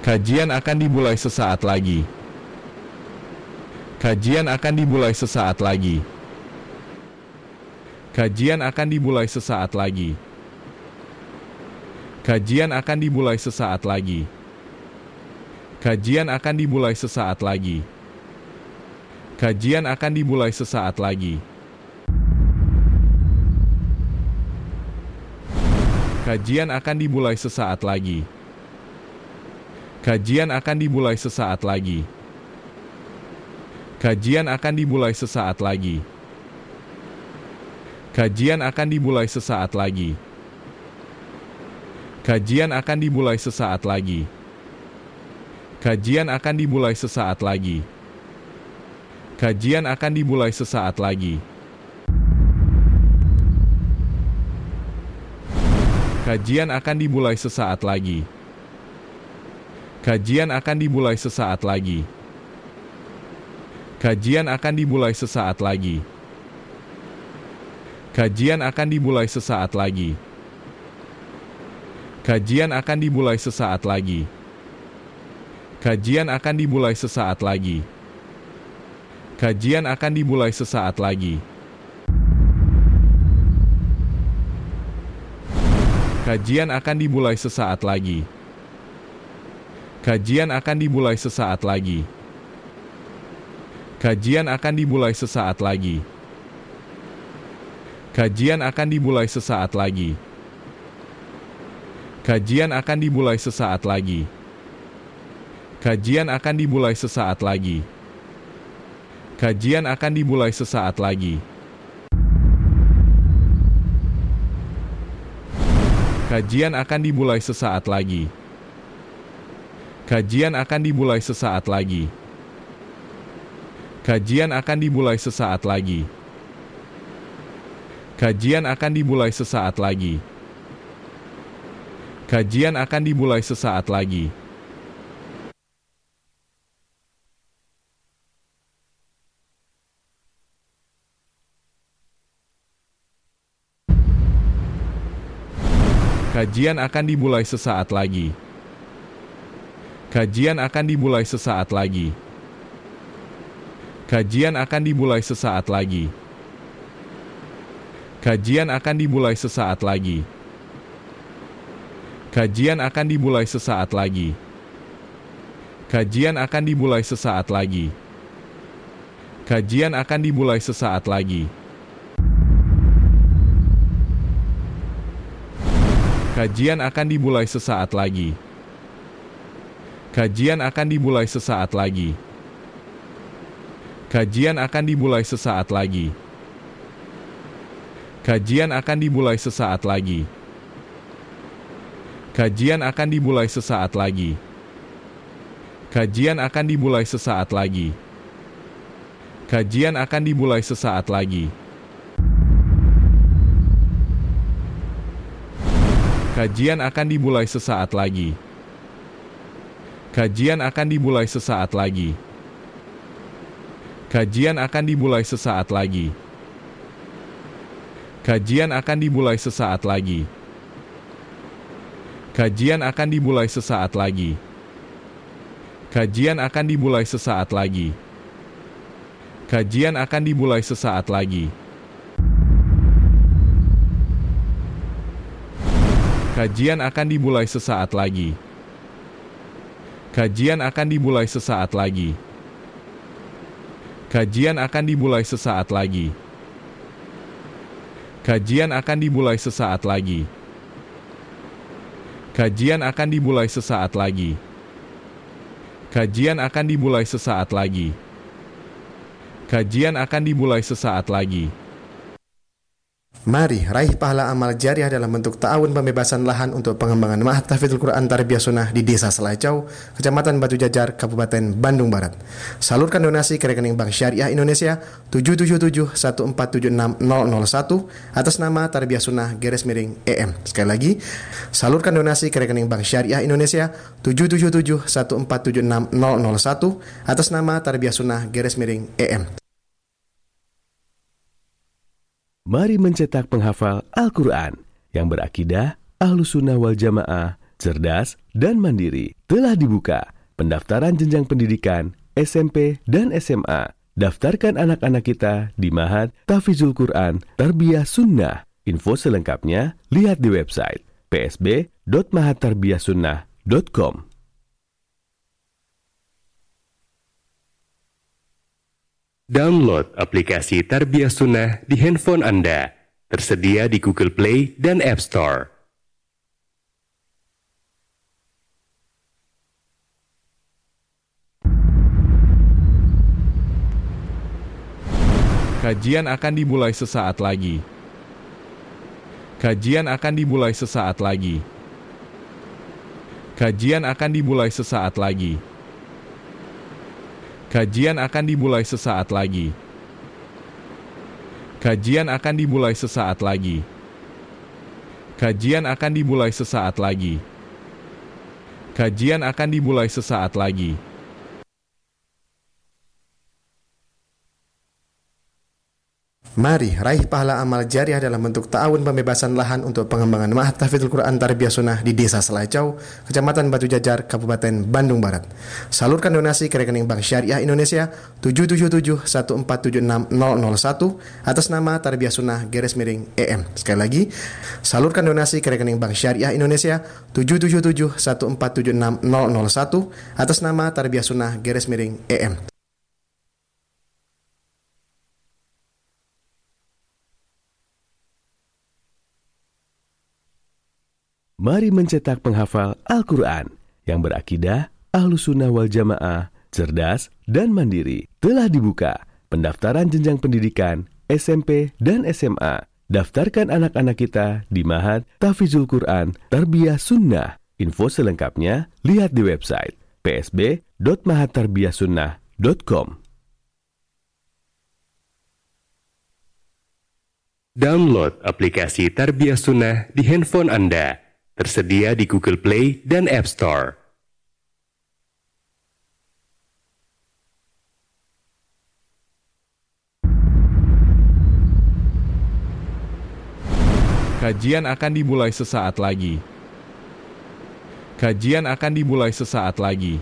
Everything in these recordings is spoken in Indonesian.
Kajian akan dimulai sesaat lagi. Kajian akan dimulai sesaat lagi. Kajian akan dimulai sesaat lagi. Kajian akan dimulai sesaat lagi. Kajian akan dimulai sesaat lagi. Kajian akan dimulai sesaat lagi. Kajian akan dimulai sesaat lagi. Kajian akan dimulai sesaat lagi. Kajian akan dimulai sesaat lagi. Kajian akan dimulai sesaat lagi. Kajian akan dimulai sesaat lagi. Kajian akan dimulai sesaat lagi. Kajian akan dimulai sesaat lagi. Kajian akan dimulai sesaat lagi. Kajian akan dimulai sesaat lagi. Kajian akan dimulai sesaat lagi. Kajian akan dimulai sesaat lagi. Kajian akan dimulai sesaat lagi. Kajian akan dimulai sesaat lagi. Kajian akan dimulai sesaat lagi. Kajian akan dimulai sesaat lagi. Kajian akan dimulai sesaat lagi. Kajian akan dimulai sesaat lagi. Kajian akan dimulai sesaat lagi. Kajian akan dimulai sesaat lagi. Kajian akan dimulai sesaat lagi. Kajian akan dimulai sesaat lagi. Kajian akan dimulai sesaat lagi. Kajian akan dimulai sesaat lagi. Kajian akan dimulai sesaat lagi. Kajian akan dimulai sesaat lagi. Kajian akan dimulai sesaat lagi. Kajian akan dimulai sesaat lagi. Kajian akan dimulai sesaat lagi. Kajian akan dimulai sesaat lagi. Kajian akan dimulai sesaat lagi. Kajian akan dimulai sesaat lagi. Kajian akan dimulai sesaat lagi. Kajian akan dimulai sesaat lagi. Kajian akan dimulai sesaat lagi. Kajian akan dimulai sesaat lagi. Kajian akan dimulai sesaat lagi. Kajian akan dimulai sesaat lagi. Kajian akan dimulai sesaat lagi. Kajian akan dimulai sesaat lagi. Kajian akan dimulai sesaat lagi. Kajian akan dimulai sesaat lagi. Kajian akan dimulai sesaat lagi. Kajian akan dimulai sesaat lagi. Kajian akan dimulai sesaat lagi. Kajian akan dimulai sesaat lagi. Kajian akan dimulai sesaat lagi. Kajian akan dimulai sesaat lagi. Kajian akan dimulai sesaat lagi. Kajian akan dimulai sesaat lagi. Kajian akan dimulai sesaat lagi. Kajian akan dimulai sesaat lagi. Kajian akan dimulai sesaat lagi. Kajian akan dimulai sesaat lagi. Kajian akan dimulai sesaat lagi. Mari raih pahala amal jariah dalam bentuk ta'awun pembebasan lahan untuk pengembangan Ma'had Tahfidzul Quran Tarbiyah Sunnah di Desa Selacau, Kecamatan Batu Jajar, Kabupaten Bandung Barat. Salurkan donasi ke rekening Bank Syariah Indonesia 77714760001 atas nama Tarbiyah Sunnah garis miring EM. Sekali lagi, salurkan donasi ke rekening Bank Syariah Indonesia 77714760001 atas nama Tarbiyah Sunnah garis miring EM. Mari mencetak penghafal Al-Quran yang berakidah ahlu sunnah wal jamaah cerdas, dan mandiri telah dibuka. Pendaftaran jenjang pendidikan SMP dan SMA. Daftarkan anak-anak kita di Mahat Tafizul Quran Tarbiyah Sunnah. Info selengkapnya lihat di website psb.mahattarbiyahsunnah.com. Download aplikasi Tarbiyah Sunnah di handphone Anda. Tersedia di Google Play dan App Store. Kajian akan dimulai sesaat lagi. Kajian akan dimulai sesaat lagi. Kajian akan dimulai sesaat lagi. Kajian akan dimulai sesaat lagi. Kajian akan dimulai sesaat lagi. Kajian akan dimulai sesaat lagi. Kajian akan dimulai sesaat lagi. Mari raih pahala amal jariah dalam bentuk ta'awun pembebasan lahan untuk pengembangan Ma'had Tahfidzul Quran Tarbiyah Sunnah di Desa Selacau, Kecamatan Batu Jajar, Kabupaten Bandung Barat. Salurkan donasi ke rekening Bank Syariah Indonesia 77714760001 atas nama Tarbiyah Sunnah garis miring EM. Sekali lagi, salurkan donasi ke rekening Bank Syariah Indonesia 77714760001 atas nama Tarbiyah Sunnah garis miring EM. Mari mencetak penghafal Al-Quran yang berakidah, ahlu sunnah wal jamaah, cerdas, dan mandiri. Telah dibuka pendaftaran jenjang pendidikan SMP dan SMA. Daftarkan anak-anak kita di Mahat Tafizul Quran Tarbiyah Sunnah. Info selengkapnya lihat di website psb.mahattarbiyahsunnah.com. Download aplikasi Tarbiyah Sunnah di handphone Anda Tersedia di Google Play dan App Store. Kajian akan dimulai sesaat lagi. Kajian akan dimulai sesaat lagi.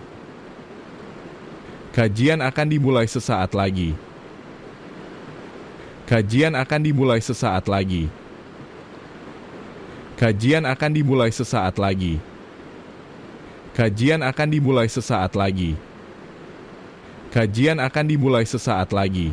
Kajian akan dimulai sesaat lagi. Kajian akan dimulai sesaat lagi. Kajian akan dimulai sesaat lagi. Kajian akan dimulai sesaat lagi. Kajian akan dimulai sesaat lagi.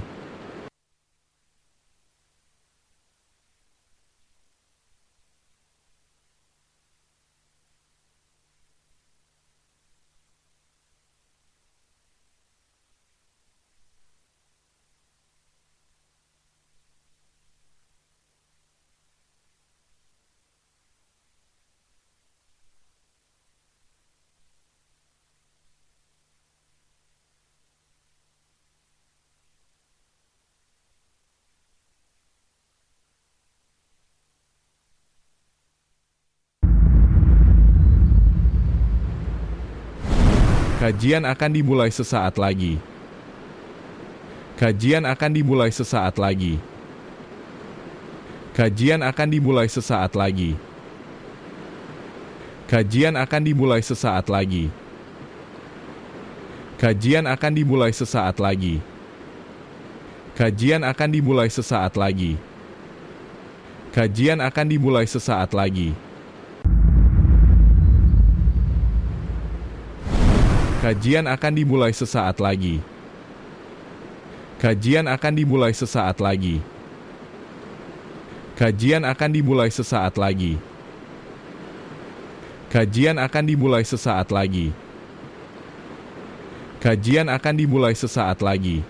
Kajian akan dimulai sesaat lagi. Kajian akan dimulai sesaat lagi. Kajian akan dimulai sesaat lagi. Kajian akan dimulai sesaat lagi. Kajian akan dimulai sesaat lagi. Kajian akan dimulai sesaat lagi. Kajian akan dimulai sesaat lagi. Kajian akan dimulai sesaat lagi. Kajian akan dimulai sesaat lagi. Kajian akan dimulai sesaat lagi. Kajian akan dimulai sesaat lagi. Kajian akan dimulai sesaat lagi.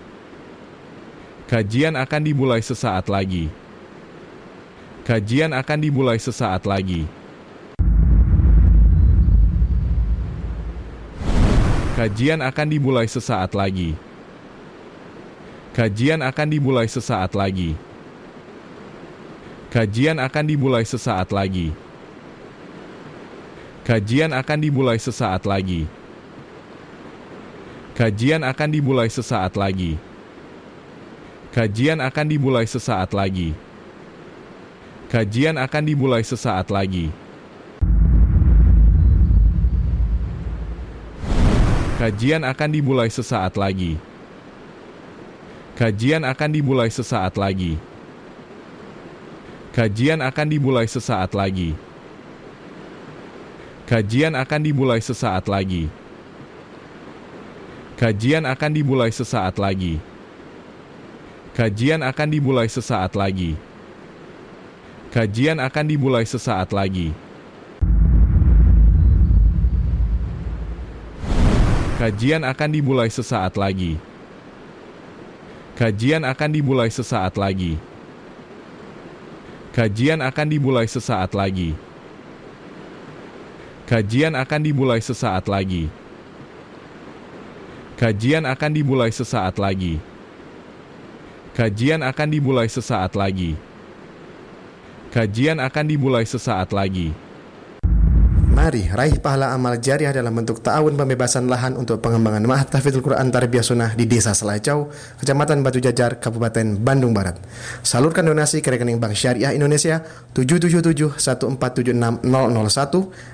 Kajian akan dimulai sesaat lagi. Kajian akan dimulai sesaat lagi. Kajian akan dimulai sesaat lagi. Kajian akan dimulai sesaat lagi. Kajian akan dimulai sesaat lagi. Kajian akan dimulai sesaat lagi. Kajian akan dimulai sesaat lagi. Kajian akan dimulai sesaat lagi. Kajian akan dimulai sesaat lagi. Kajian akan dimulai sesaat lagi. Kajian akan dimulai sesaat lagi. Kajian akan dimulai sesaat lagi. Kajian akan dimulai sesaat lagi. Kajian akan dimulai sesaat lagi. Kajian akan dimulai sesaat lagi. Kajian akan dimulai sesaat lagi. Kajian akan dimulai sesaat lagi. Kajian akan dimulai sesaat lagi. Kajian akan dimulai sesaat lagi. Kajian akan dimulai sesaat lagi. Kajian akan dimulai sesaat lagi. Kajian akan dimulai sesaat lagi. Kajian akan dimulai sesaat lagi. Mari raih pahala amal jariah dalam bentuk ta'awun pembebasan lahan untuk pengembangan Ma'had Tahfidzul Quran Tarbiyah Sunnah di Desa Selacau, Kecamatan Batu Jajar, Kabupaten Bandung Barat. Salurkan donasi ke rekening Bank Syariah Indonesia 77714760001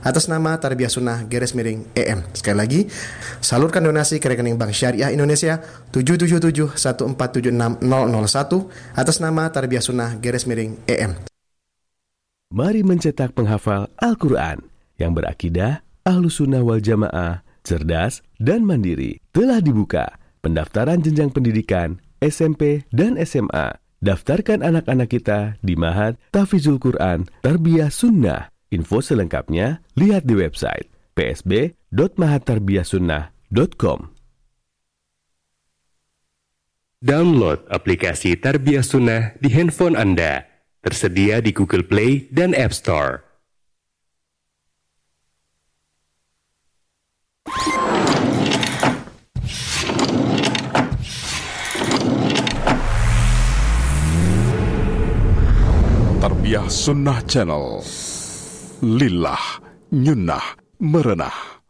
atas nama Tarbiyah Sunnah garis miring EM. Sekali lagi, salurkan donasi ke rekening Bank Syariah Indonesia 77714760001 atas nama Tarbiyah Sunnah garis miring EM. Mari mencetak penghafal Al-Quran yang berakidah, ahlu sunnah wal jamaah, cerdas, dan mandiri. Telah dibuka pendaftaran jenjang pendidikan SMP dan SMA. Daftarkan anak-anak kita di Mahat Tafizul Quran Tarbiyah Sunnah. Info selengkapnya lihat di website psb.mahattarbiyahsunnah.com. Download aplikasi Tarbiyah Sunnah di handphone Anda. Tersedia di Google Play dan App Store. Tarbiyah Sunnah Channel. Lillah Nyunnah Merenah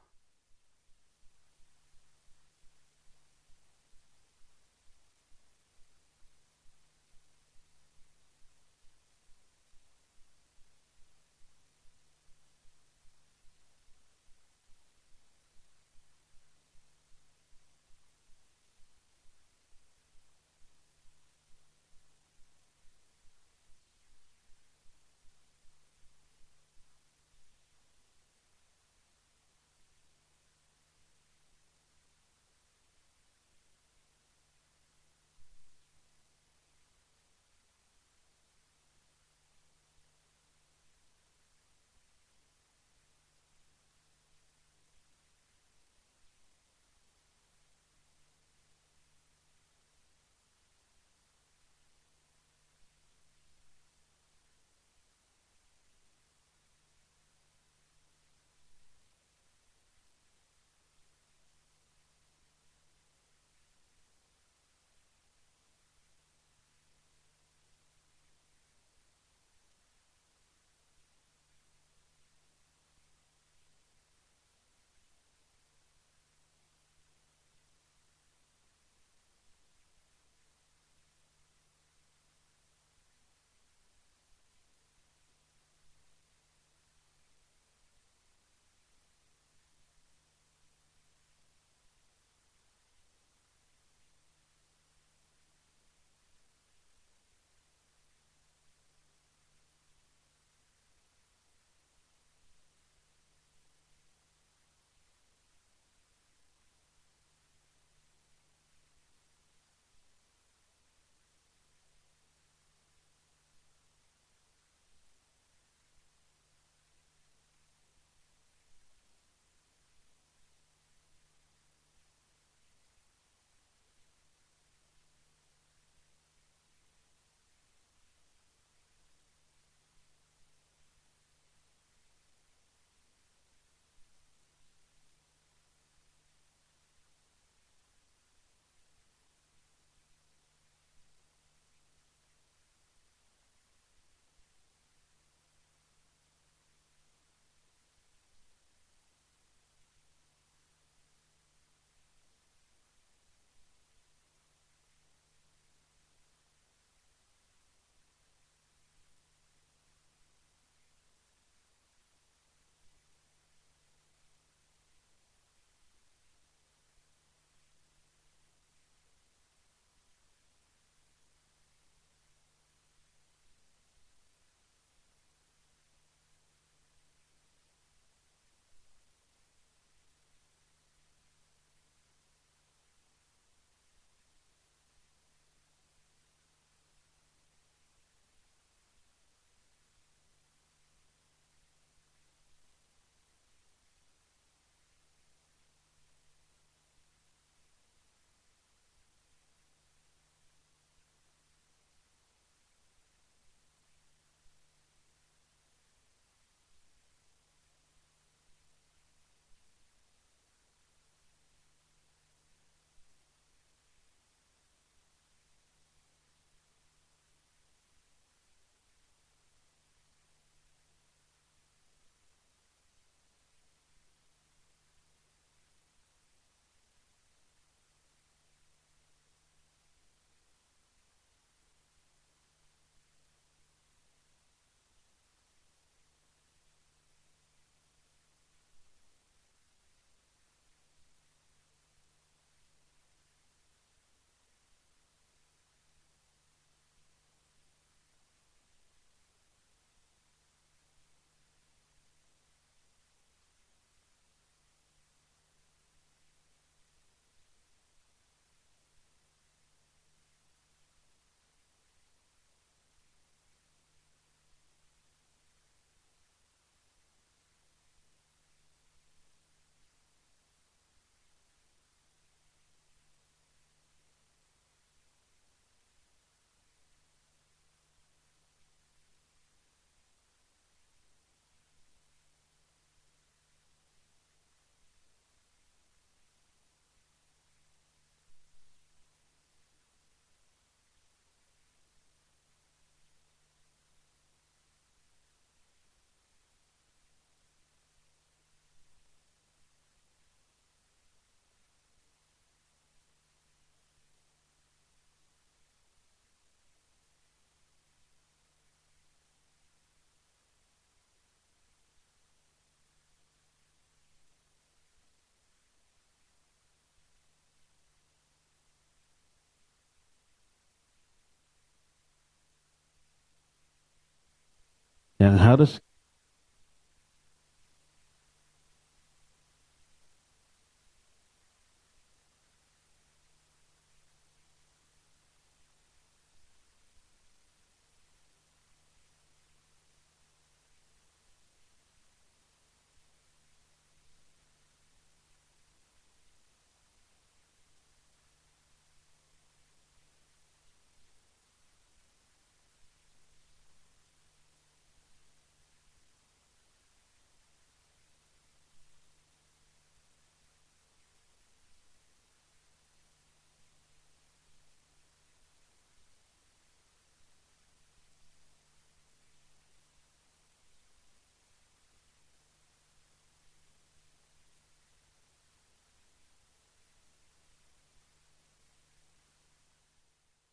yang harus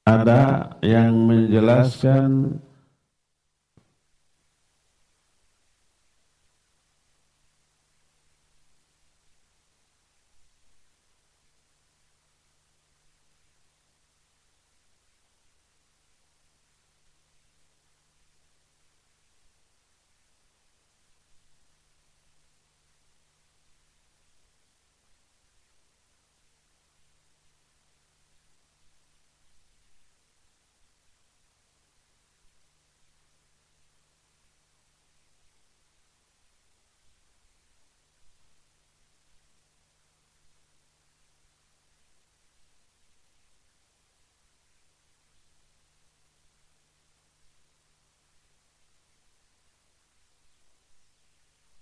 ada yang menjelaskan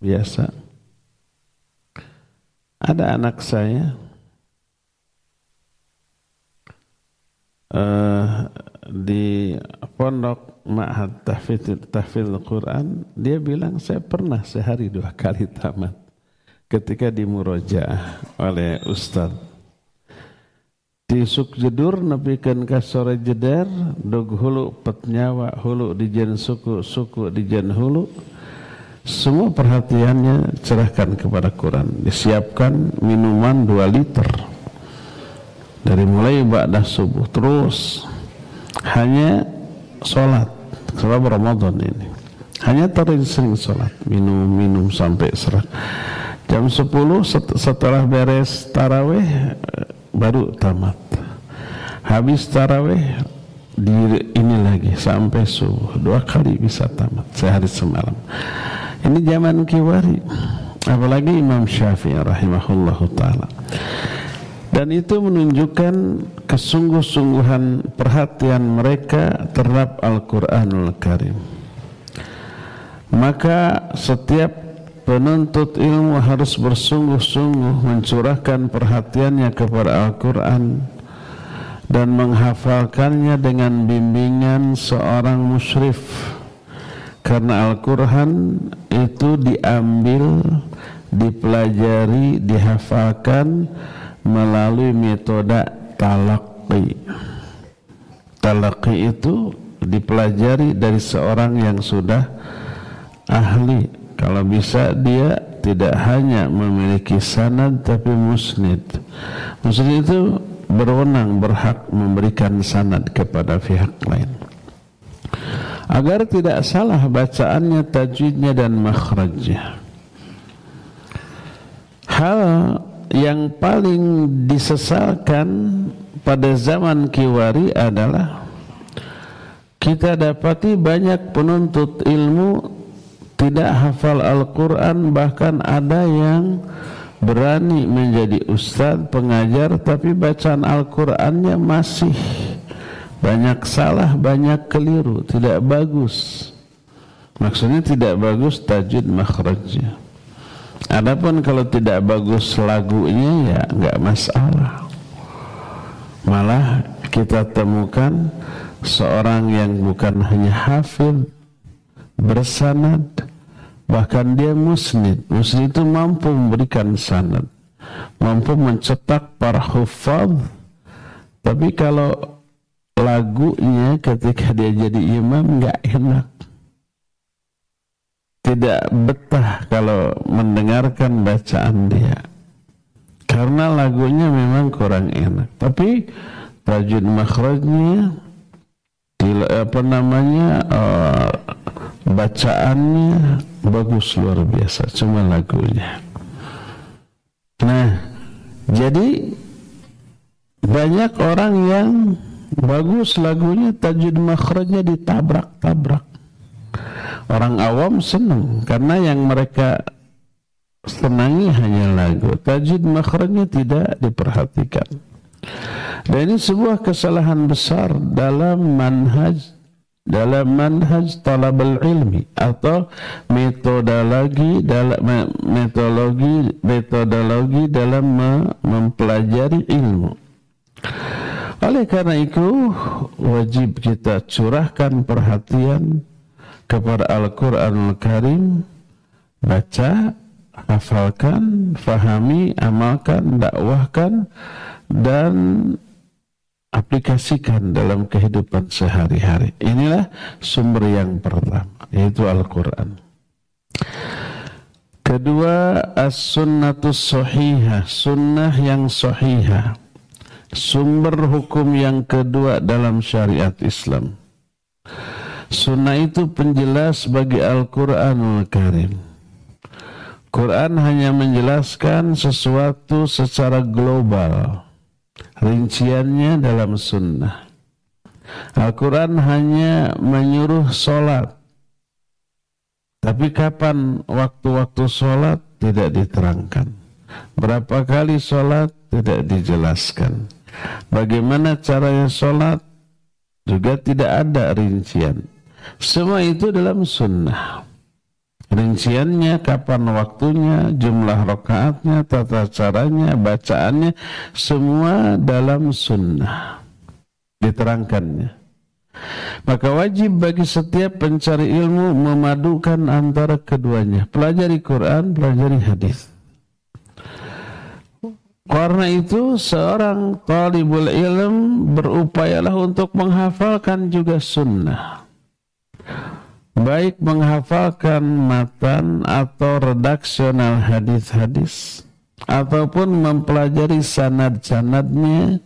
biasa. Ada anak saya uh, di pondok Ma'had Tahfidz Tahfidz Quran, dia bilang saya pernah sehari dua kali tamat ketika dimurojaah oleh ustaz. Di sukjedur nepikan ka sore jeder dog hulu pet nyawa hulu di jen suku suku di jen hulu semua perhatiannya cerahkan kepada Quran. Disiapkan minuman 2 liter. Dari mulai ba'dah subuh terus hanya sholat sebab Ramadan ini. Hanya sering sholat, minum-minum sampai serah. Jam 10 setelah beres taraweh baru tamat. Habis taraweh di ini lagi sampai subuh dua kali bisa tamat sehari semalam. Ini zaman kiwari. Apalagi Imam Syafi'i rahimahullah ta'ala. Dan itu menunjukkan kesungguh-sungguhan perhatian mereka terhadap Al-Quranul Karim. Maka setiap penuntut ilmu harus bersungguh-sungguh mencurahkan perhatiannya kepada Al-Quran dan menghafalkannya dengan bimbingan seorang musyrif karena Al-Quran itu diambil, dipelajari, dihafalkan melalui metode talaqi. Talaqi itu dipelajari dari seorang yang sudah ahli. Kalau bisa dia tidak hanya memiliki sanad tapi musnid. Musnid itu berwenang berhak memberikan sanad kepada pihak lain agar tidak salah bacaannya, tajwidnya dan makhrajnya. Hal yang paling disesalkan pada zaman Kiwari adalah kita dapati banyak penuntut ilmu tidak hafal Al-Quran bahkan ada yang berani menjadi ustadz pengajar tapi bacaan Al-Qurannya masih banyak salah, banyak keliru, tidak bagus. Maksudnya tidak bagus tajwid makhrajnya. Adapun kalau tidak bagus lagunya ya nggak masalah. Malah kita temukan seorang yang bukan hanya hafid bersanad bahkan dia musnid musnid itu mampu memberikan sanad mampu mencetak para hufaz tapi kalau lagunya ketika dia jadi imam nggak enak. Tidak betah kalau mendengarkan bacaan dia. Karena lagunya memang kurang enak. Tapi tajwid makhrajnya apa namanya uh, bacaannya bagus luar biasa. Cuma lagunya. Nah jadi banyak orang yang bagus lagunya tajud makhrajnya ditabrak-tabrak. Orang awam senang karena yang mereka senangi hanya lagu. Tajud makhrajnya tidak diperhatikan. Dan ini sebuah kesalahan besar dalam manhaj dalam manhaj talabul ilmi atau metodologi dalam metodologi metodologi dalam mempelajari ilmu. Oleh karena itu wajib kita curahkan perhatian kepada Al-Qur'anul Karim baca, hafalkan, fahami, amalkan, dakwahkan dan aplikasikan dalam kehidupan sehari-hari. Inilah sumber yang pertama, yaitu Al-Quran. Kedua, as-sunnatus sahihah, sunnah yang sahihah. Sumber hukum yang kedua dalam syariat Islam. Sunnah itu penjelas bagi Al-Quranul Karim. Quran hanya menjelaskan sesuatu secara global rinciannya dalam sunnah. Al-Quran hanya menyuruh sholat. Tapi kapan waktu-waktu sholat tidak diterangkan. Berapa kali sholat tidak dijelaskan. Bagaimana caranya sholat juga tidak ada rincian. Semua itu dalam sunnah. Rinciannya, kapan waktunya, jumlah rakaatnya, tata caranya, bacaannya, semua dalam sunnah diterangkannya. Maka wajib bagi setiap pencari ilmu memadukan antara keduanya. Pelajari Quran, pelajari hadis. Karena itu seorang talibul ilm berupayalah untuk menghafalkan juga sunnah baik menghafalkan matan atau redaksional hadis-hadis ataupun mempelajari sanad-sanadnya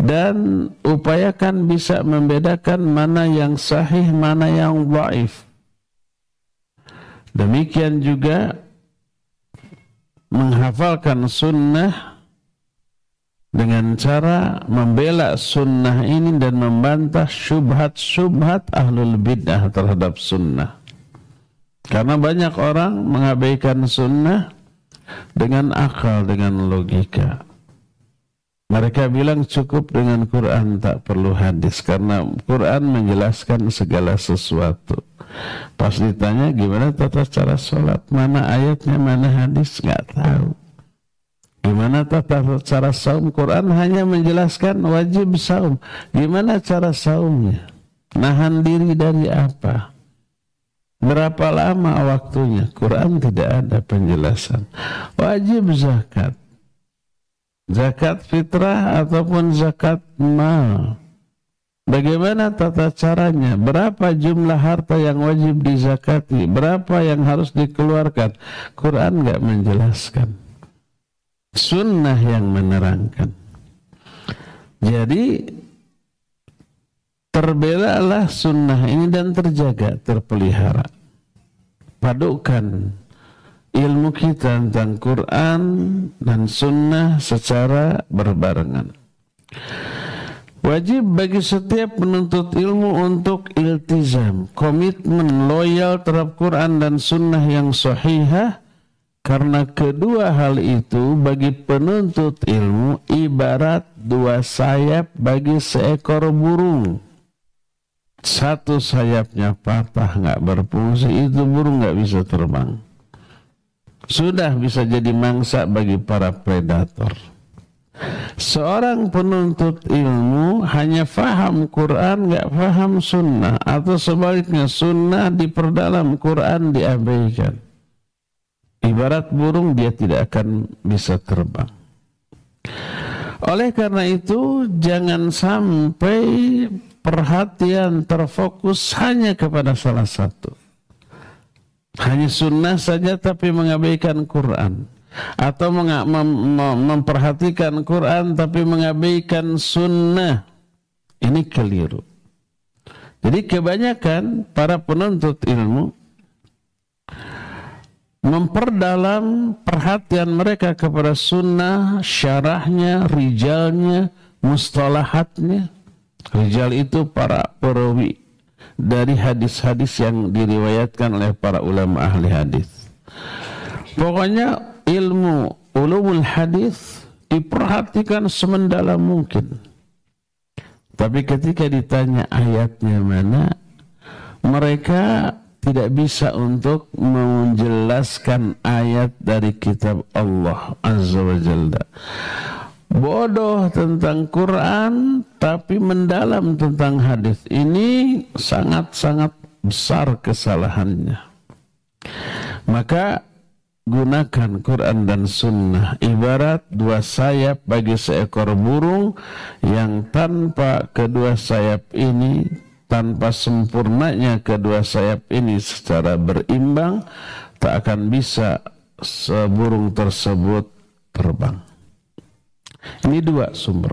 dan upayakan bisa membedakan mana yang sahih, mana yang dhaif. Demikian juga menghafalkan sunnah dengan cara membela sunnah ini dan membantah syubhat-syubhat ahlul bid'ah terhadap sunnah. Karena banyak orang mengabaikan sunnah dengan akal, dengan logika. Mereka bilang cukup dengan Quran, tak perlu hadis. Karena Quran menjelaskan segala sesuatu. Pas ditanya gimana tata cara sholat, mana ayatnya, mana hadis, nggak tahu. Gimana tata cara saum? Quran hanya menjelaskan wajib saum. Gimana cara saumnya? Nahan diri dari apa? Berapa lama waktunya? Quran tidak ada penjelasan. Wajib zakat. Zakat fitrah ataupun zakat mal. Bagaimana tata caranya? Berapa jumlah harta yang wajib dizakati? Berapa yang harus dikeluarkan? Quran nggak menjelaskan sunnah yang menerangkan. Jadi terbelalah sunnah ini dan terjaga, terpelihara. Padukan ilmu kita tentang Quran dan sunnah secara berbarengan. Wajib bagi setiap penuntut ilmu untuk iltizam, komitmen loyal terhadap Quran dan sunnah yang sahihah karena kedua hal itu bagi penuntut ilmu ibarat dua sayap bagi seekor burung. Satu sayapnya patah nggak berfungsi itu burung nggak bisa terbang. Sudah bisa jadi mangsa bagi para predator. Seorang penuntut ilmu hanya faham Quran nggak faham sunnah atau sebaliknya sunnah diperdalam Quran diabaikan Ibarat burung dia tidak akan bisa terbang. Oleh karena itu jangan sampai perhatian terfokus hanya kepada salah satu. Hanya sunnah saja tapi mengabaikan Quran. Atau mem mem memperhatikan Quran tapi mengabaikan sunnah. Ini keliru. Jadi kebanyakan para penuntut ilmu memperdalam perhatian mereka kepada sunnah, syarahnya, rijalnya, mustalahatnya. Rijal itu para perawi dari hadis-hadis yang diriwayatkan oleh para ulama ahli hadis. Pokoknya ilmu ulumul hadis diperhatikan semendalam mungkin. Tapi ketika ditanya ayatnya mana, mereka tidak bisa untuk menjelaskan ayat dari kitab Allah Azza wa Jalla. Bodoh tentang Quran tapi mendalam tentang hadis. Ini sangat-sangat besar kesalahannya. Maka gunakan Quran dan Sunnah ibarat dua sayap bagi seekor burung yang tanpa kedua sayap ini tanpa sempurnanya kedua sayap ini secara berimbang tak akan bisa seburung tersebut terbang. Ini dua sumber.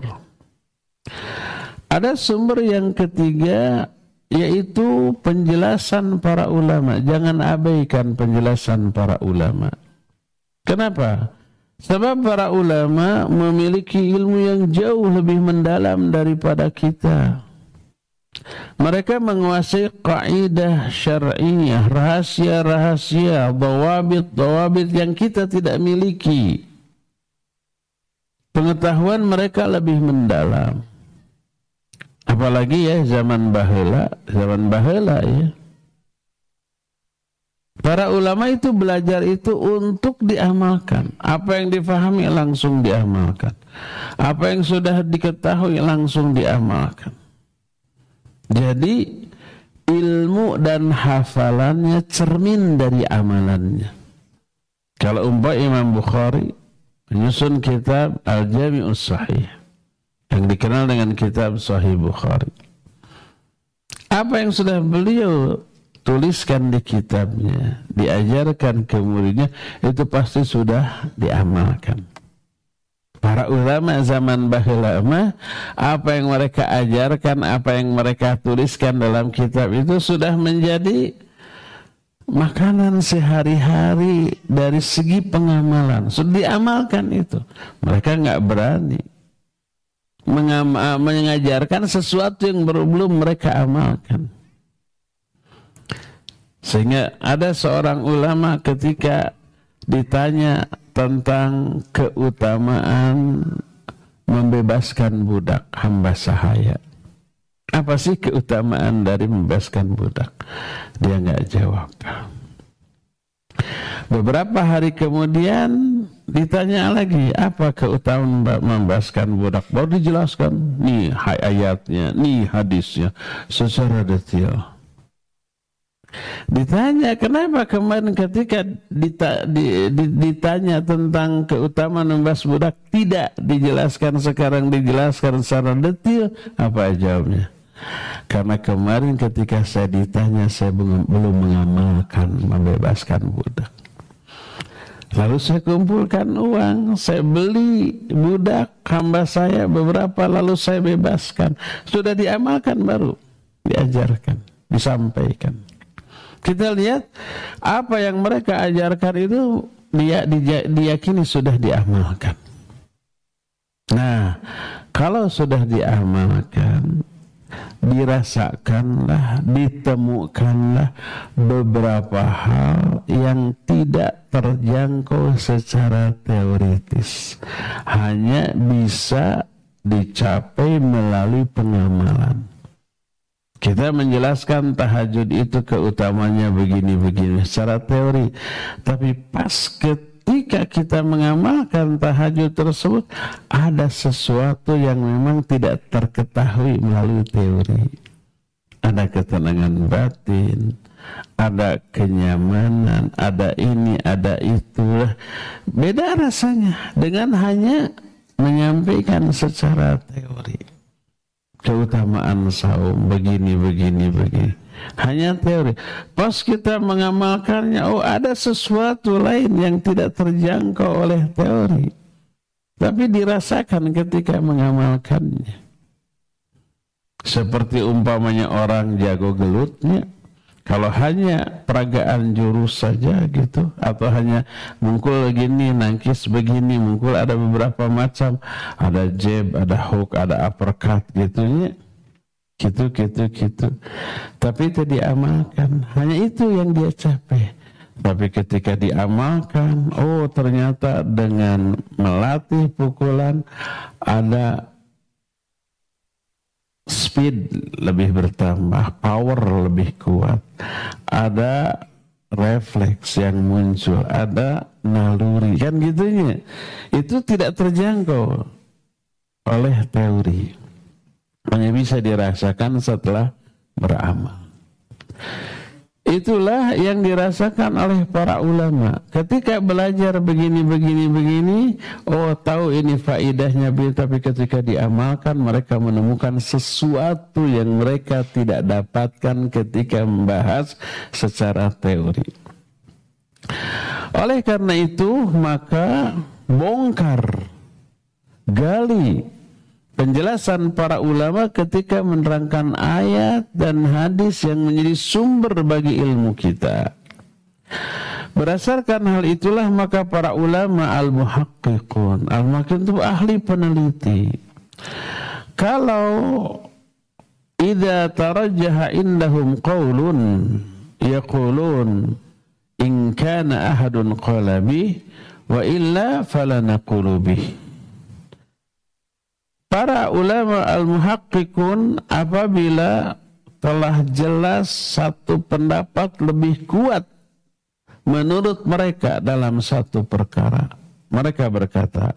Ada sumber yang ketiga yaitu penjelasan para ulama. Jangan abaikan penjelasan para ulama. Kenapa? Sebab para ulama memiliki ilmu yang jauh lebih mendalam daripada kita. Mereka menguasai kaidah syar'iyah, rahasia-rahasia, dawabit-dawabit yang kita tidak miliki. Pengetahuan mereka lebih mendalam. Apalagi ya zaman bahela, zaman bahela ya. Para ulama itu belajar itu untuk diamalkan. Apa yang difahami langsung diamalkan. Apa yang sudah diketahui langsung diamalkan. Jadi ilmu dan hafalannya cermin dari amalannya. Kalau umpah Imam Bukhari menyusun kitab Al-Jami'us Sahih yang dikenal dengan kitab Sahih Bukhari. Apa yang sudah beliau tuliskan di kitabnya, diajarkan ke muridnya, itu pasti sudah diamalkan. Para ulama zaman bahula apa yang mereka ajarkan, apa yang mereka tuliskan dalam kitab itu sudah menjadi makanan sehari-hari dari segi pengamalan. Sudah diamalkan itu. Mereka nggak berani mengajarkan sesuatu yang belum mereka amalkan. Sehingga ada seorang ulama ketika ditanya tentang keutamaan membebaskan budak hamba sahaya. Apa sih keutamaan dari membebaskan budak? Dia nggak jawab. Beberapa hari kemudian ditanya lagi apa keutamaan membebaskan budak baru dijelaskan nih ayatnya nih hadisnya secara detail Ditanya kenapa kemarin ketika dita, di, di, ditanya tentang keutamaan membahas budak tidak dijelaskan sekarang dijelaskan secara detail apa jawabnya? Karena kemarin ketika saya ditanya saya belum, mengamalkan membebaskan budak. Lalu saya kumpulkan uang, saya beli budak hamba saya beberapa lalu saya bebaskan. Sudah diamalkan baru diajarkan, disampaikan. Kita lihat apa yang mereka ajarkan itu dia diyakini sudah diamalkan. Nah, kalau sudah diamalkan, dirasakanlah, ditemukanlah beberapa hal yang tidak terjangkau secara teoritis. Hanya bisa dicapai melalui pengamalan. Kita menjelaskan tahajud itu keutamanya begini-begini secara teori. Tapi pas ketika kita mengamalkan tahajud tersebut, ada sesuatu yang memang tidak terketahui melalui teori. Ada ketenangan batin, ada kenyamanan, ada ini, ada itu. Beda rasanya dengan hanya menyampaikan secara teori keutamaan saum begini begini begini hanya teori. Pas kita mengamalkannya oh ada sesuatu lain yang tidak terjangkau oleh teori. Tapi dirasakan ketika mengamalkannya. Seperti umpamanya orang jago gelutnya, kalau hanya peragaan jurus saja gitu atau hanya mungkul begini, nangkis begini, mungkul ada beberapa macam, ada jab, ada hook, ada uppercut gitu ya. Gitu gitu gitu. Tapi itu diamalkan. Hanya itu yang dia capek. Tapi ketika diamalkan, oh ternyata dengan melatih pukulan ada speed lebih bertambah, power lebih kuat, ada refleks yang muncul, ada naluri, kan gitunya. Itu tidak terjangkau oleh teori. Hanya bisa dirasakan setelah beramal. Itulah yang dirasakan oleh para ulama. Ketika belajar begini, begini, begini, oh tahu ini faidahnya, tapi ketika diamalkan mereka menemukan sesuatu yang mereka tidak dapatkan ketika membahas secara teori. Oleh karena itu, maka bongkar, gali penjelasan para ulama ketika menerangkan ayat dan hadis yang menjadi sumber bagi ilmu kita. Berdasarkan hal itulah maka para ulama al-muhaqqiqun, al-muhaqqiqun itu ahli peneliti. Kalau idza tarajjaha indahum qaulun yaqulun in kana ahadun qala wa illa fala naqulu bih para ulama al-muhaqqiqun apabila telah jelas satu pendapat lebih kuat menurut mereka dalam satu perkara. Mereka berkata,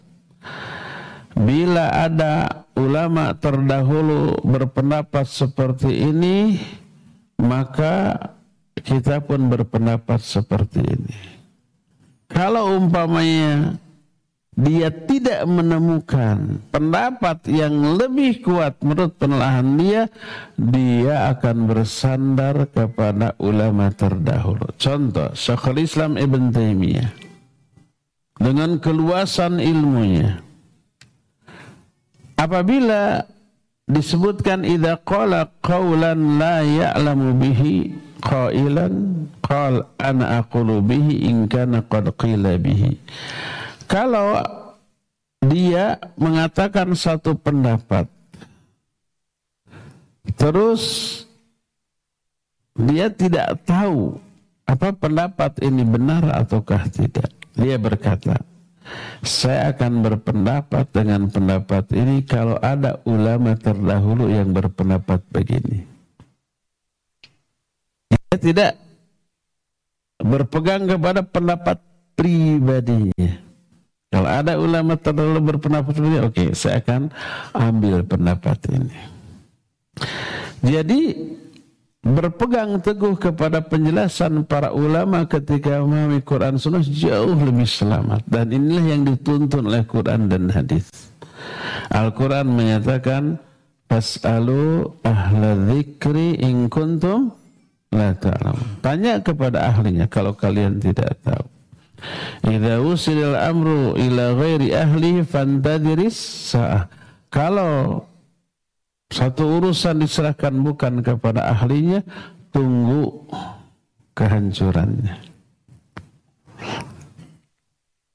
bila ada ulama terdahulu berpendapat seperti ini, maka kita pun berpendapat seperti ini. Kalau umpamanya dia tidak menemukan pendapat yang lebih kuat menurut penelaahan dia, dia akan bersandar kepada ulama terdahulu. Contoh, Syekhul Islam Ibn Taimiyah dengan keluasan ilmunya. Apabila disebutkan idza qala qawlan la ya'lamu bihi qailan qal ana aqulu bihi in kana qad qila bihi kalau dia mengatakan satu pendapat, terus dia tidak tahu apa pendapat ini benar ataukah tidak. Dia berkata, saya akan berpendapat dengan pendapat ini kalau ada ulama terdahulu yang berpendapat begini. Dia tidak berpegang kepada pendapat pribadinya. Kalau ada ulama terlalu berpendapat seperti oke, okay, saya akan ambil pendapat ini. Jadi berpegang teguh kepada penjelasan para ulama ketika memahami Quran Sunnah jauh lebih selamat dan inilah yang dituntun oleh Quran dan hadis. Al-Quran menyatakan Fas'alu ahla dzikri in kuntum la. Tanya kepada ahlinya kalau kalian tidak tahu. Idza usilil amru ila ghairi ahli fantadiris. Kalau satu urusan diserahkan bukan kepada ahlinya, tunggu kehancurannya.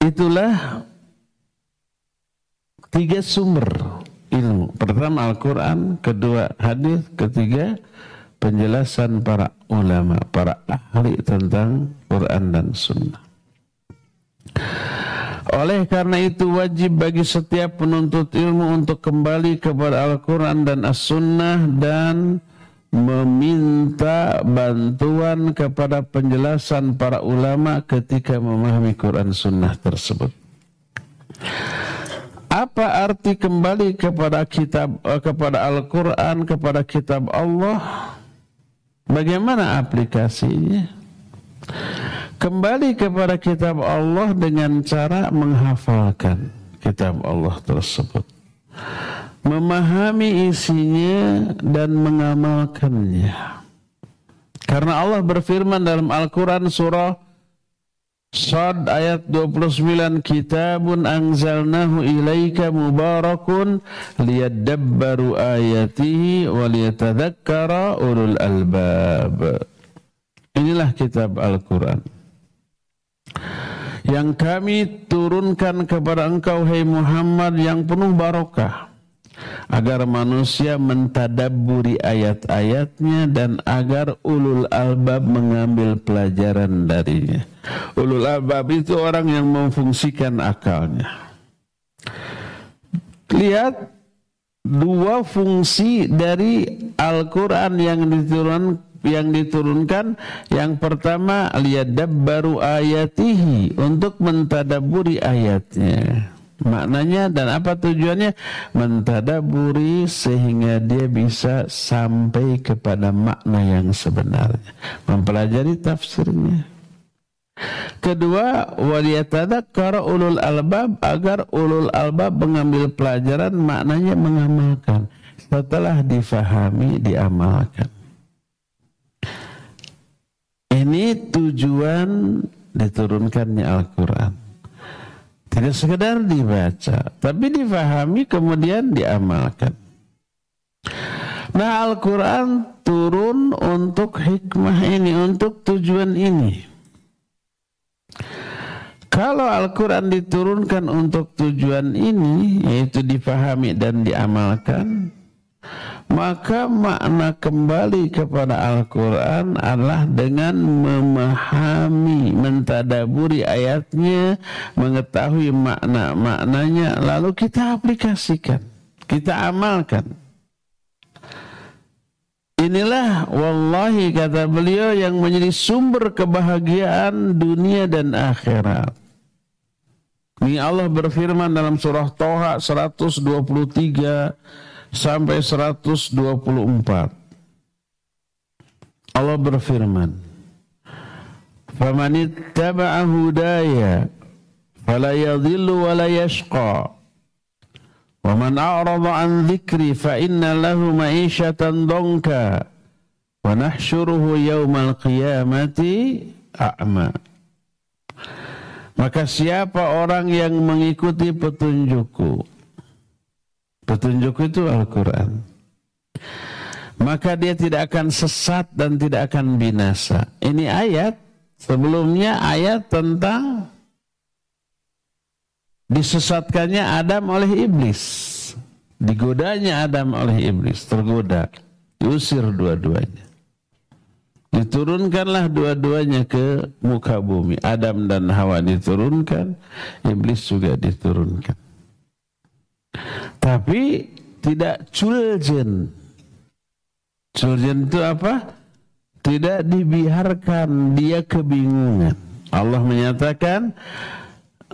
Itulah tiga sumber ilmu. Pertama Al-Quran, kedua hadis, ketiga penjelasan para ulama, para ahli tentang Quran dan Sunnah. Oleh karena itu wajib bagi setiap penuntut ilmu untuk kembali kepada Al-Quran dan As-Sunnah dan meminta bantuan kepada penjelasan para ulama ketika memahami Quran Sunnah tersebut. Apa arti kembali kepada kitab eh, kepada Al-Quran kepada kitab Allah? Bagaimana aplikasinya? Kembali kepada kitab Allah dengan cara menghafalkan kitab Allah tersebut memahami isinya dan mengamalkannya karena Allah berfirman dalam Al-Quran surah Sad ayat 29 Kitabun anzalnahu ilaika mubarakun liyadabbaru ayatihi wa liyatadhakkara ulul albab. Inilah kitab Al-Quran. Yang kami turunkan kepada engkau hai Muhammad yang penuh barokah agar manusia mentadaburi ayat-ayatnya dan agar ulul albab mengambil pelajaran darinya. Ulul albab itu orang yang memfungsikan akalnya. Lihat dua fungsi dari Al-Quran yang diturunkan yang diturunkan yang pertama baru ayatihi untuk mentadaburi ayatnya. Maknanya dan apa tujuannya? Mentadaburi sehingga dia bisa sampai kepada makna yang sebenarnya. Mempelajari tafsirnya. Kedua waliyatadzakkara ulul albab agar ulul albab mengambil pelajaran maknanya mengamalkan. Setelah difahami diamalkan ini tujuan diturunkannya Al-Quran tidak sekedar dibaca, tapi difahami kemudian diamalkan. Nah Al-Quran turun untuk hikmah ini, untuk tujuan ini. Kalau Al-Quran diturunkan untuk tujuan ini, yaitu difahami dan diamalkan, maka makna kembali kepada Al-Quran adalah dengan memahami, mentadaburi ayatnya, mengetahui makna-maknanya, lalu kita aplikasikan, kita amalkan. Inilah wallahi kata beliau yang menjadi sumber kebahagiaan dunia dan akhirat. Ini Allah berfirman dalam surah Toha 123 sampai 124. Allah berfirman, "Faman ittaba'a hudaya fala yadhillu wa la yashqa." An dhikri fa inna lahu ma'isyatan donka wa nahsyuruhu yawmal qiyamati a'ma. Maka siapa orang yang mengikuti petunjukku Petunjuk itu Al-Quran. Maka dia tidak akan sesat dan tidak akan binasa. Ini ayat, sebelumnya ayat tentang disesatkannya Adam oleh iblis. Digodanya Adam oleh iblis, tergoda, diusir dua-duanya. Diturunkanlah dua-duanya ke muka bumi. Adam dan Hawa diturunkan, iblis juga diturunkan. Tapi tidak culjen. Culjen itu apa? Tidak dibiarkan dia kebingungan. Allah menyatakan,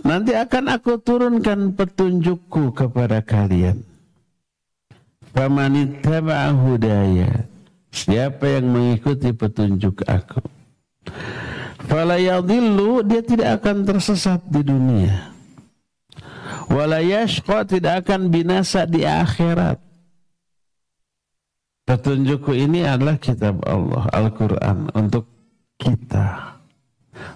nanti akan aku turunkan petunjukku kepada kalian. Famanittaba'a hudaya. Siapa yang mengikuti petunjuk aku. Fala dia tidak akan tersesat di dunia Walayashqa tidak akan binasa di akhirat. Petunjukku ini adalah kitab Allah, Al-Quran untuk kita.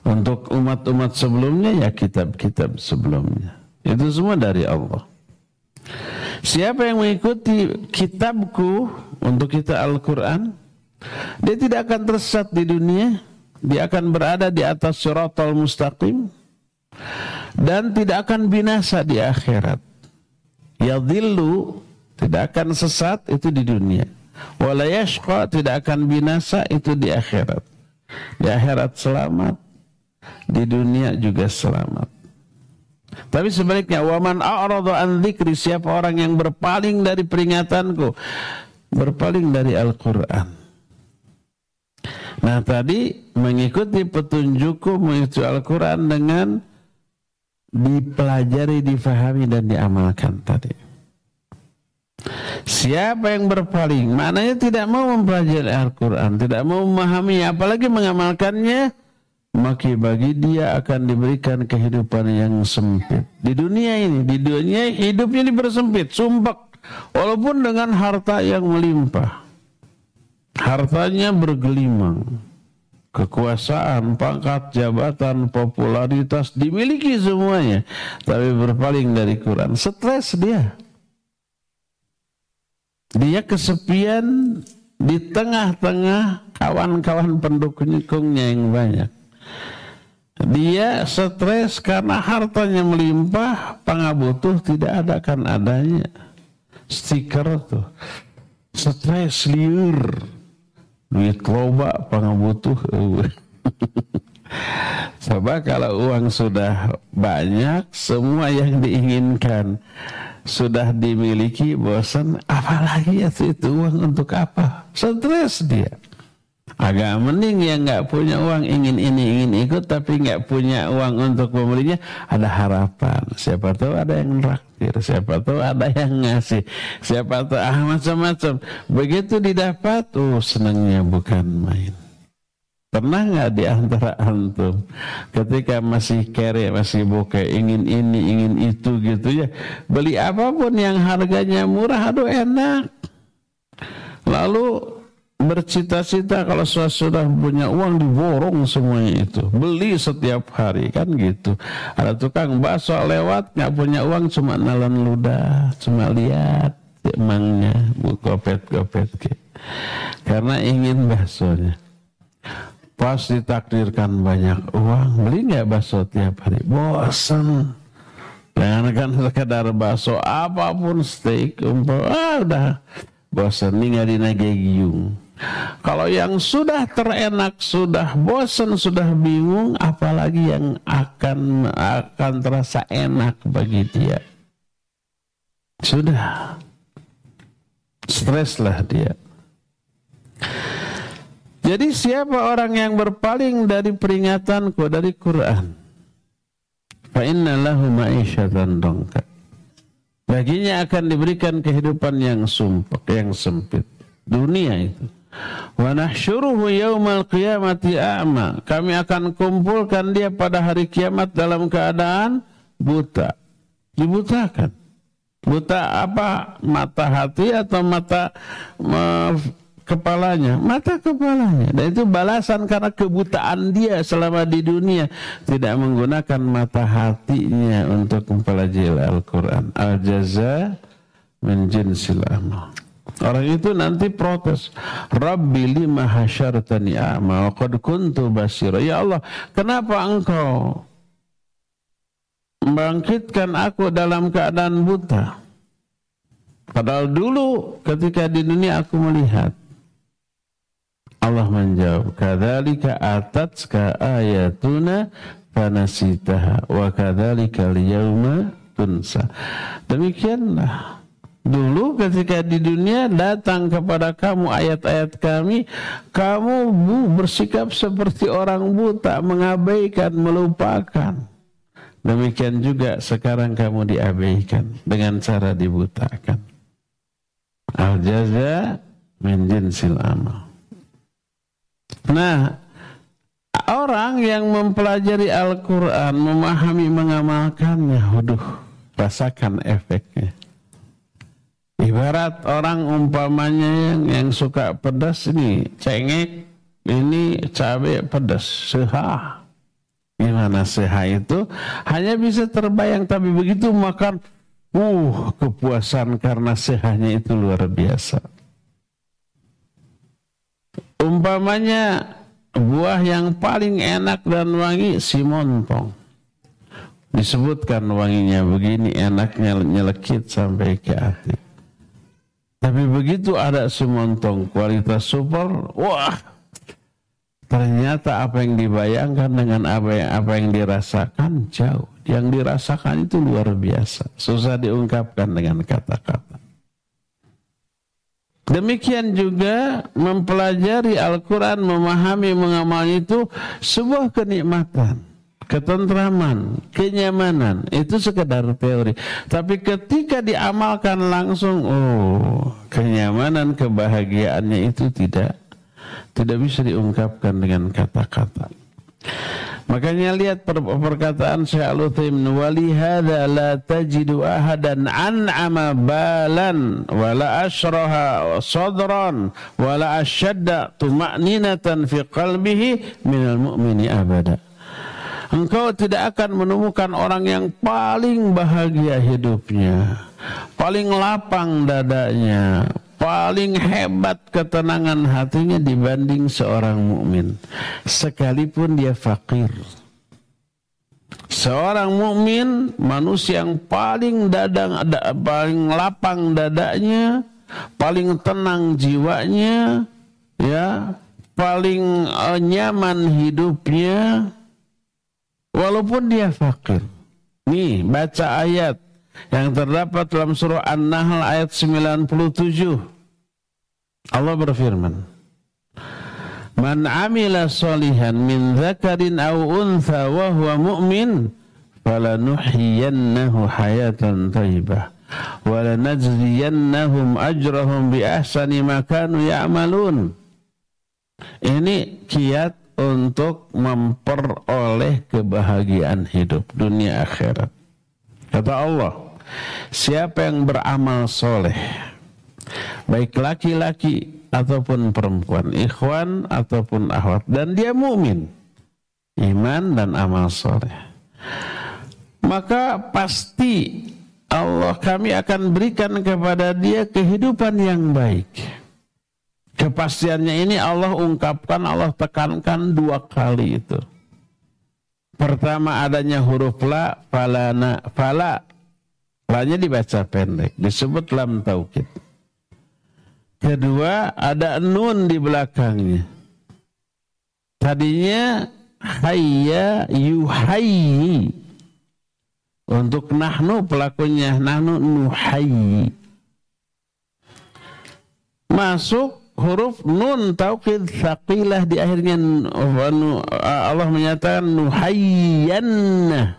Untuk umat-umat sebelumnya ya kitab-kitab sebelumnya. Itu semua dari Allah. Siapa yang mengikuti kitabku untuk kita Al-Quran, dia tidak akan tersesat di dunia, dia akan berada di atas syaratul mustaqim, dan tidak akan binasa di akhirat. Yadhillu tidak akan sesat itu di dunia. Wala yashqa tidak akan binasa itu di akhirat. Di akhirat selamat, di dunia juga selamat. Tapi sebaliknya waman a'rada an dzikri siapa orang yang berpaling dari peringatanku, berpaling dari Al-Qur'an. Nah tadi mengikuti petunjukku mengikuti Al-Quran dengan dipelajari, difahami dan diamalkan tadi. Siapa yang berpaling, maknanya tidak mau mempelajari Al-Quran, tidak mau memahami, apalagi mengamalkannya, maka bagi dia akan diberikan kehidupan yang sempit. Di dunia ini, di dunia hidupnya dipersempit, sumpah. Walaupun dengan harta yang melimpah. Hartanya bergelimang. Kekuasaan, pangkat, jabatan, popularitas dimiliki semuanya, tapi berpaling dari Quran. Stres dia. Dia kesepian di tengah-tengah kawan-kawan pendukungnya yang banyak. Dia stres karena hartanya melimpah, pangabutuh tidak ada kan adanya. Stiker tuh. Stres liur. Duit loba pangabutuh. Coba kalau uang sudah banyak, semua yang diinginkan sudah dimiliki, bosan, apalagi ya itu uang untuk apa? Stres dia. Agak mending yang nggak punya uang ingin ini ingin ikut tapi nggak punya uang untuk membelinya ada harapan. Siapa tahu ada yang raktir, siapa tahu ada yang ngasih, siapa tahu ah macam-macam. Begitu didapat, oh senangnya bukan main. Pernah nggak di antara antum ketika masih kere, masih bokeh, ingin ini, ingin itu gitu ya, beli apa pun yang harganya murah, aduh enak. Lalu bercita-cita kalau sudah punya uang diborong semuanya itu. Beli setiap hari kan gitu. Ada tukang bakso lewat nggak punya uang cuma nalan ludah cuma lihat emangnya kopet kopet ke. Karena ingin baksonya. Pas ditakdirkan banyak uang beli nggak bakso tiap hari? Bosan Jangan kan sekedar bakso apa pun steak umpah ah udah. Bosan ninggalin aja giung yang sudah terenak, sudah bosan, sudah bingung, apalagi yang akan akan terasa enak bagi dia. Sudah. Streslah dia. Jadi siapa orang yang berpaling dari peringatanku dari Quran? Fa ma'isyatan dongka. Baginya akan diberikan kehidupan yang sumpah, yang sempit. Dunia itu Wa yaumal qiyamati a'ma. Kami akan kumpulkan dia pada hari kiamat dalam keadaan buta. Dibutakan. Buta apa? Mata hati atau mata kepalanya? Mata kepalanya. Dan itu balasan karena kebutaan dia selama di dunia. Tidak menggunakan mata hatinya untuk mempelajari Al-Quran. Al-jaza min jinsil amal. Orang itu nanti protes. Rabbi lima hasyartani a'ma wa qad kuntu basira. Ya Allah, kenapa engkau membangkitkan aku dalam keadaan buta? Padahal dulu ketika di dunia aku melihat. Allah menjawab, "Kadzalika atatska ayatuna fanasitaha wa kadzalika al-yauma tunsa." Demikianlah Dulu ketika di dunia datang kepada kamu ayat-ayat kami, kamu bersikap seperti orang buta, mengabaikan, melupakan. Demikian juga sekarang kamu diabaikan dengan cara dibutakan. Al-jaza min jinsil amal. Nah, orang yang mempelajari Al-Quran, memahami, mengamalkannya, waduh, rasakan efeknya. Ibarat orang umpamanya yang, yang suka pedas ini cengek, ini cabai pedas, seha. Gimana seha itu? Hanya bisa terbayang tapi begitu makan, uh kepuasan karena sehanya itu luar biasa. Umpamanya buah yang paling enak dan wangi simontong. Disebutkan wanginya begini enaknya nyelekit sampai ke hati. Tapi begitu ada semontong kualitas super, wah ternyata apa yang dibayangkan dengan apa yang apa yang dirasakan jauh. Yang dirasakan itu luar biasa, susah diungkapkan dengan kata-kata. Demikian juga mempelajari Al-Quran, memahami, mengamalnya itu sebuah kenikmatan ketentraman, kenyamanan itu sekedar teori. Tapi ketika diamalkan langsung, oh, kenyamanan, kebahagiaannya itu tidak tidak bisa diungkapkan dengan kata-kata. Makanya lihat per perkataan Syekh Al-Utsaimin wali hadza la tajidu ahadan an'ama balan wala ashraha sadran wala ashadda tuma'ninatan fi qalbihi minal mu'mini abada. Engkau tidak akan menemukan orang yang paling bahagia hidupnya, paling lapang dadanya, paling hebat ketenangan hatinya dibanding seorang mukmin. Sekalipun dia fakir. Seorang mukmin manusia yang paling dadang da, paling lapang dadanya paling tenang jiwanya ya paling uh, nyaman hidupnya walaupun dia fakir nih baca ayat yang terdapat dalam surah An-Nahl ayat 97. Allah berfirman, Man amila salihan min dzakarin aw untha wa huwa mu'min falanuhyiyannahu hayatan thayyibah wa lanajziyannahum ajrahum bi ahsani ma kanu ya'malun. Ini kiat untuk memperoleh kebahagiaan hidup dunia akhirat. Kata Allah, Siapa yang beramal soleh, baik laki-laki ataupun perempuan, ikhwan ataupun ahwat, dan dia mukmin, iman dan amal soleh, maka pasti Allah kami akan berikan kepada dia kehidupan yang baik. Kepastiannya ini Allah ungkapkan, Allah tekankan dua kali itu. Pertama adanya huruf la, falana, fala Lanya dibaca pendek, disebut lam taukid. Kedua, ada nun di belakangnya. Tadinya hayya yuhayyi. Untuk nahnu pelakunya nahnu nuhayyi. Masuk huruf nun taukid saqilah di akhirnya Allah menyatakan nuhayyanna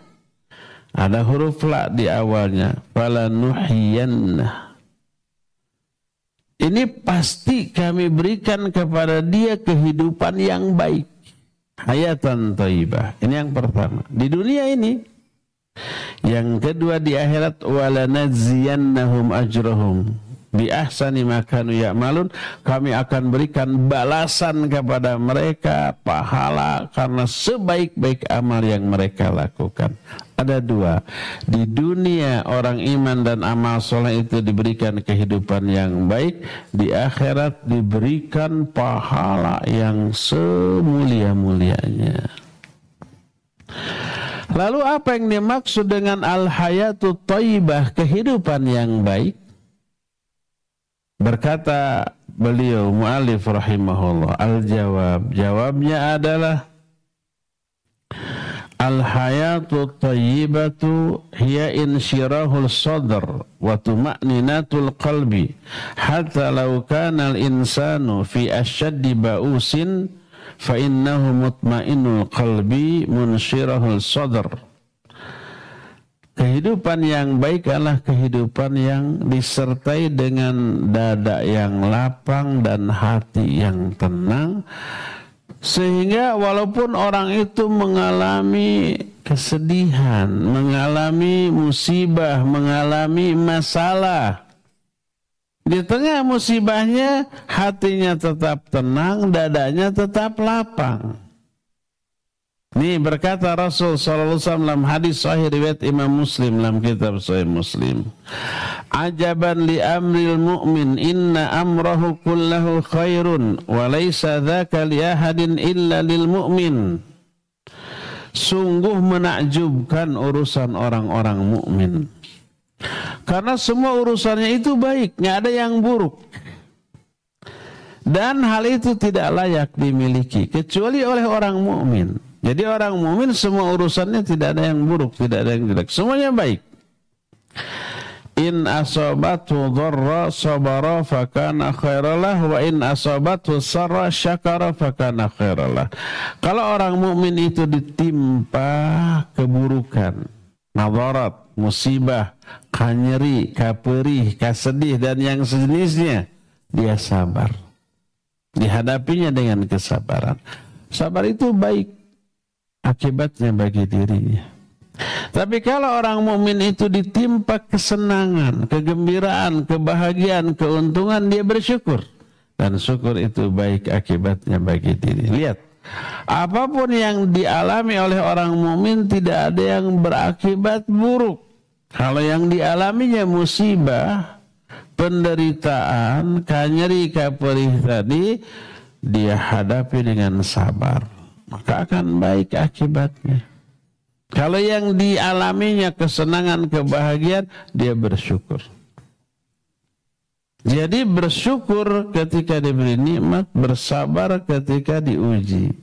ada huruf la di awalnya. Fala nuhiyanna. Ini pasti kami berikan kepada dia kehidupan yang baik. Hayatan taibah. Ini yang pertama. Di dunia ini. Yang kedua di akhirat. Wala najziyannahum ajrahum bi ahsani makanu ya'malun. Kami akan berikan balasan kepada mereka pahala karena sebaik-baik amal yang mereka lakukan. Ada dua. Di dunia orang iman dan amal soleh itu diberikan kehidupan yang baik. Di akhirat diberikan pahala yang semulia-mulianya. Lalu apa yang dimaksud dengan al-hayatu kehidupan yang baik? Berkata beliau mu'alif rahimahullah al-jawab. Jawabnya adalah Al-hayatu tayyibatu hiya insyirahul sadr wa tuma'ninatul qalbi hatta law kana al-insanu fi ashaddi ba'usin fa innahu mutmainul qalbi munsyirahul sadr Kehidupan yang baik adalah kehidupan yang disertai dengan dada yang lapang dan hati yang tenang. Sehingga walaupun orang itu mengalami kesedihan, mengalami musibah, mengalami masalah. Di tengah musibahnya hatinya tetap tenang, dadanya tetap lapang. Ini berkata Rasul sallallahu alaihi wasallam dalam hadis sahih riwayat Imam Muslim dalam kitab Sahih Muslim. Ajaban li amril mu'min inna amrahu kullahu khairun wa laysa dzaka li ahadin illa lil mu'min. Sungguh menakjubkan urusan orang-orang mukmin. Karena semua urusannya itu baik, nggak ada yang buruk. Dan hal itu tidak layak dimiliki kecuali oleh orang mukmin. Jadi orang mukmin semua urusannya tidak ada yang buruk, tidak ada yang jelek, semuanya baik. In asabatu dharra sabara fakana khairalah wa in asabatu sarra syakara fakana khairalah. Kalau orang mukmin itu ditimpa keburukan, nadarat, musibah, kanyeri, kaperih, kasedih dan yang sejenisnya, dia sabar. Dihadapinya dengan kesabaran. Sabar itu baik akibatnya bagi dirinya. Tapi kalau orang mukmin itu ditimpa kesenangan, kegembiraan, kebahagiaan, keuntungan, dia bersyukur. Dan syukur itu baik akibatnya bagi diri. Lihat, apa pun yang dialami oleh orang mukmin tidak ada yang berakibat buruk. Kalau yang dialaminya musibah, penderitaan, kanyeri, kaperih tadi, dia hadapi dengan sabar. Maka akan baik akibatnya. Kalau yang dialaminya kesenangan, kebahagiaan, dia bersyukur. Jadi bersyukur ketika diberi nikmat, bersabar ketika diuji,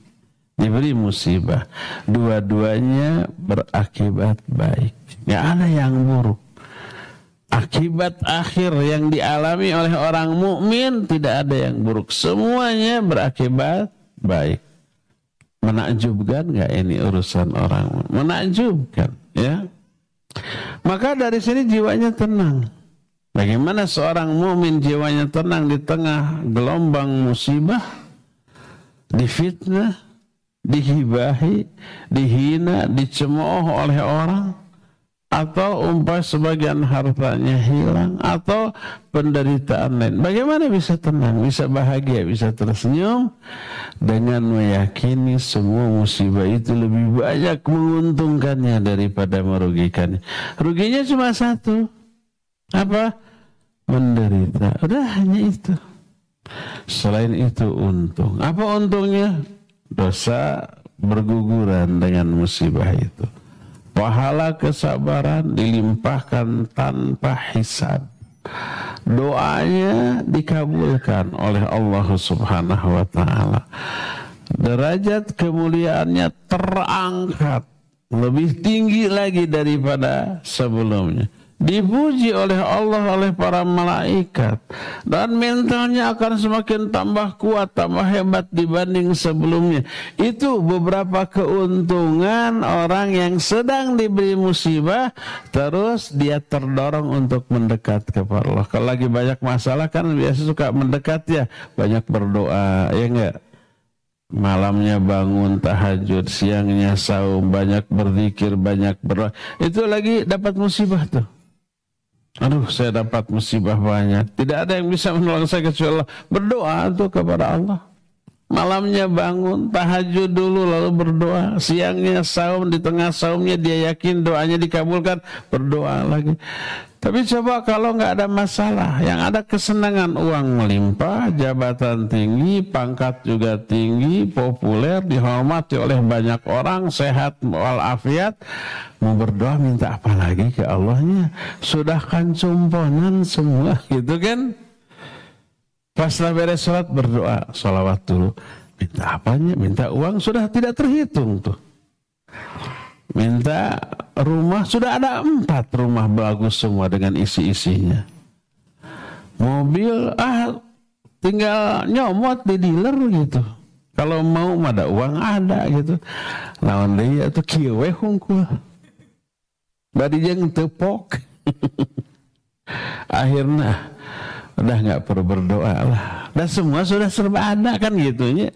diberi musibah. Dua-duanya berakibat baik. Gak ada yang buruk. Akibat akhir yang dialami oleh orang mukmin tidak ada yang buruk. Semuanya berakibat baik. Menakjubkan nggak ini urusan orang? Menakjubkan, ya. Maka dari sini jiwanya tenang. Bagaimana seorang mukmin jiwanya tenang di tengah gelombang musibah, difitnah, dihibahi, dihina, dicemooh oleh orang, atau umpah sebagian hartanya hilang atau penderitaan lain. Bagaimana bisa tenang, bisa bahagia, bisa tersenyum dengan meyakini semua musibah itu lebih banyak menguntungkannya daripada merugikannya. Ruginya cuma satu. Apa? Menderita. Udah hanya itu. Selain itu untung. Apa untungnya? Dosa berguguran dengan musibah itu pahala kesabaran dilimpahkan tanpa hisab. Doanya dikabulkan oleh Allah Subhanahu wa taala. Derajat kemuliaannya terangkat lebih tinggi lagi daripada sebelumnya dipuji oleh Allah oleh para malaikat. Dan mentalnya akan semakin tambah kuat tambah hebat dibanding sebelumnya. Itu beberapa keuntungan orang yang sedang diberi musibah terus dia terdorong untuk mendekat kepada Allah. Kalau lagi banyak masalah kan biasa suka mendekat ya banyak berdoa ya enggak? Malamnya bangun tahajud siangnya saum banyak berzikir banyak berdoa. Itu lagi dapat musibah tuh Aduh, saya dapat musibah banyak. Tidak ada yang bisa menolong saya kecuali Allah. Berdoa tuh kepada Allah. Malamnya bangun, tahajud dulu lalu berdoa. Siangnya saum, di tengah saumnya dia yakin doanya dikabulkan, berdoa lagi. Tapi coba kalau nggak ada masalah, yang ada kesenangan uang melimpah, jabatan tinggi, pangkat juga tinggi, populer, dihormati oleh banyak orang, sehat walafiat, mau berdoa minta apa lagi ke Allahnya? Sudah kan cumponan semua, gitu kan? Pas beres sholat berdoa, sholawat dulu. Minta apanya? Minta uang sudah tidak terhitung tuh. Minta rumah sudah ada empat rumah bagus semua dengan isi-isinya. Mobil ah tinggal nyomot di dealer gitu. Kalau mau ada uang ada gitu. Lawan dia tuh kiwe hungkul. Badi jeng tepok. Akhirnya udah nggak perlu berdoa lah. Dan semua sudah serba ada kan gitunya.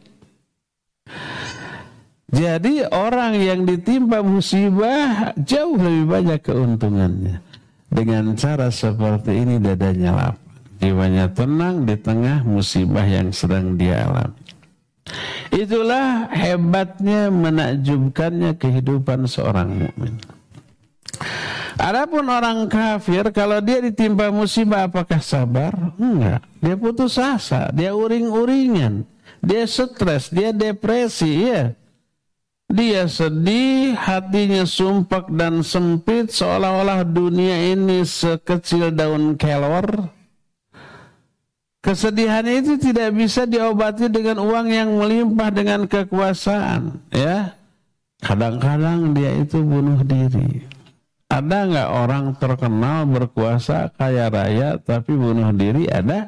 Jadi orang yang ditimpa musibah jauh lebih banyak keuntungannya. Dengan cara seperti ini dadanya lapang jiwanya tenang di tengah musibah yang sedang dia alami. Itulah hebatnya menakjubkannya kehidupan seorang mukmin Adapun orang kafir kalau dia ditimpa musibah apakah sabar? Enggak. Dia putus asa, dia uring-uringan, dia stres, dia depresi, ya. Dia sedih, hatinya sumpah dan sempit seolah-olah dunia ini sekecil daun kelor. Kesedihan itu tidak bisa diobati dengan uang yang melimpah dengan kekuasaan, ya. Kadang-kadang dia itu bunuh diri. Ada nggak orang terkenal berkuasa kaya raya tapi bunuh diri? Ada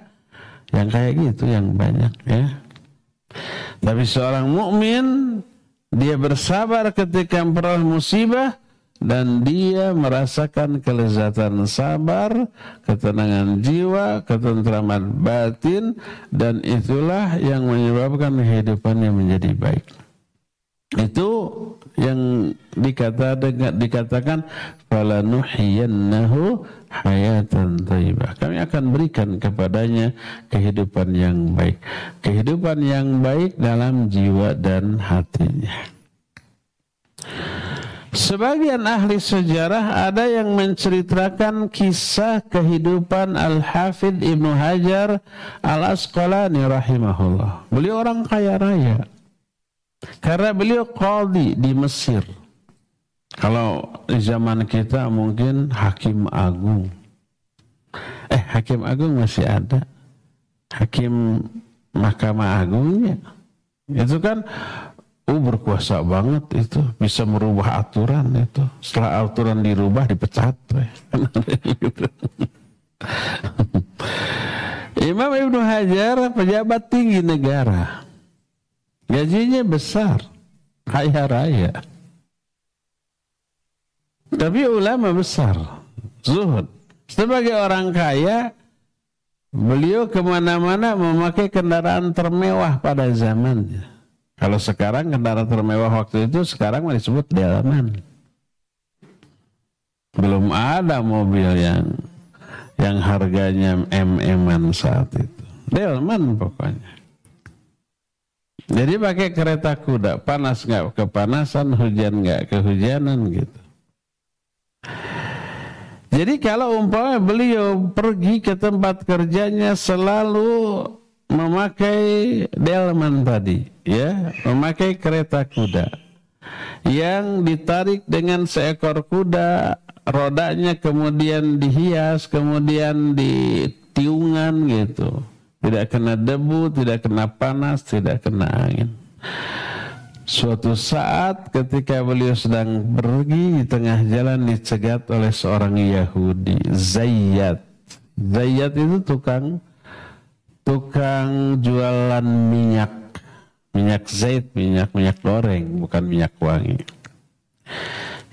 yang kayak gitu yang banyak ya. Tapi seorang mukmin dia bersabar ketika memperoleh musibah dan dia merasakan kelezatan sabar, ketenangan jiwa, ketentraman batin dan itulah yang menyebabkan kehidupannya menjadi baik. Itu yang dikata dikatakan falanuhiyannahu hayatan thayyibah. Kami akan berikan kepadanya kehidupan yang baik. Kehidupan yang baik dalam jiwa dan hatinya. Sebagian ahli sejarah ada yang menceritakan kisah kehidupan Al-Hafidh Ibnu Hajar Al-Asqalani rahimahullah. Beliau orang kaya raya. Karena beliau qadhi di Mesir. Kalau di zaman kita mungkin hakim agung. Eh, hakim agung masih ada. Hakim Mahkamah Agungnya. Itu kan Oh berkuasa banget itu bisa merubah aturan itu. Setelah aturan dirubah dipecat. Imam Ibnu Hajar pejabat tinggi negara. Gajinya besar, kaya raya. Tapi ulama besar, zuhud. Sebagai orang kaya, beliau ke mana-mana memakai kendaraan termewah pada zamannya. Kalau sekarang kendaraan termewah waktu itu sekarang disebut delman. Belum ada mobil yang yang harganya mm saat itu. Delman pokoknya. Jadi pakai kereta kuda, panas nggak kepanasan, hujan nggak kehujanan gitu. Jadi kalau umpamanya beliau pergi ke tempat kerjanya selalu memakai delman tadi, ya, memakai kereta kuda yang ditarik dengan seekor kuda, rodanya kemudian dihias, kemudian ditiungan gitu. Tidak kena debu, tidak kena panas, tidak kena angin. Suatu saat ketika beliau sedang pergi di tengah jalan dicegat oleh seorang Yahudi, Zayyad. Zayyad itu tukang tukang jualan minyak minyak zait, minyak minyak goreng, bukan minyak wangi.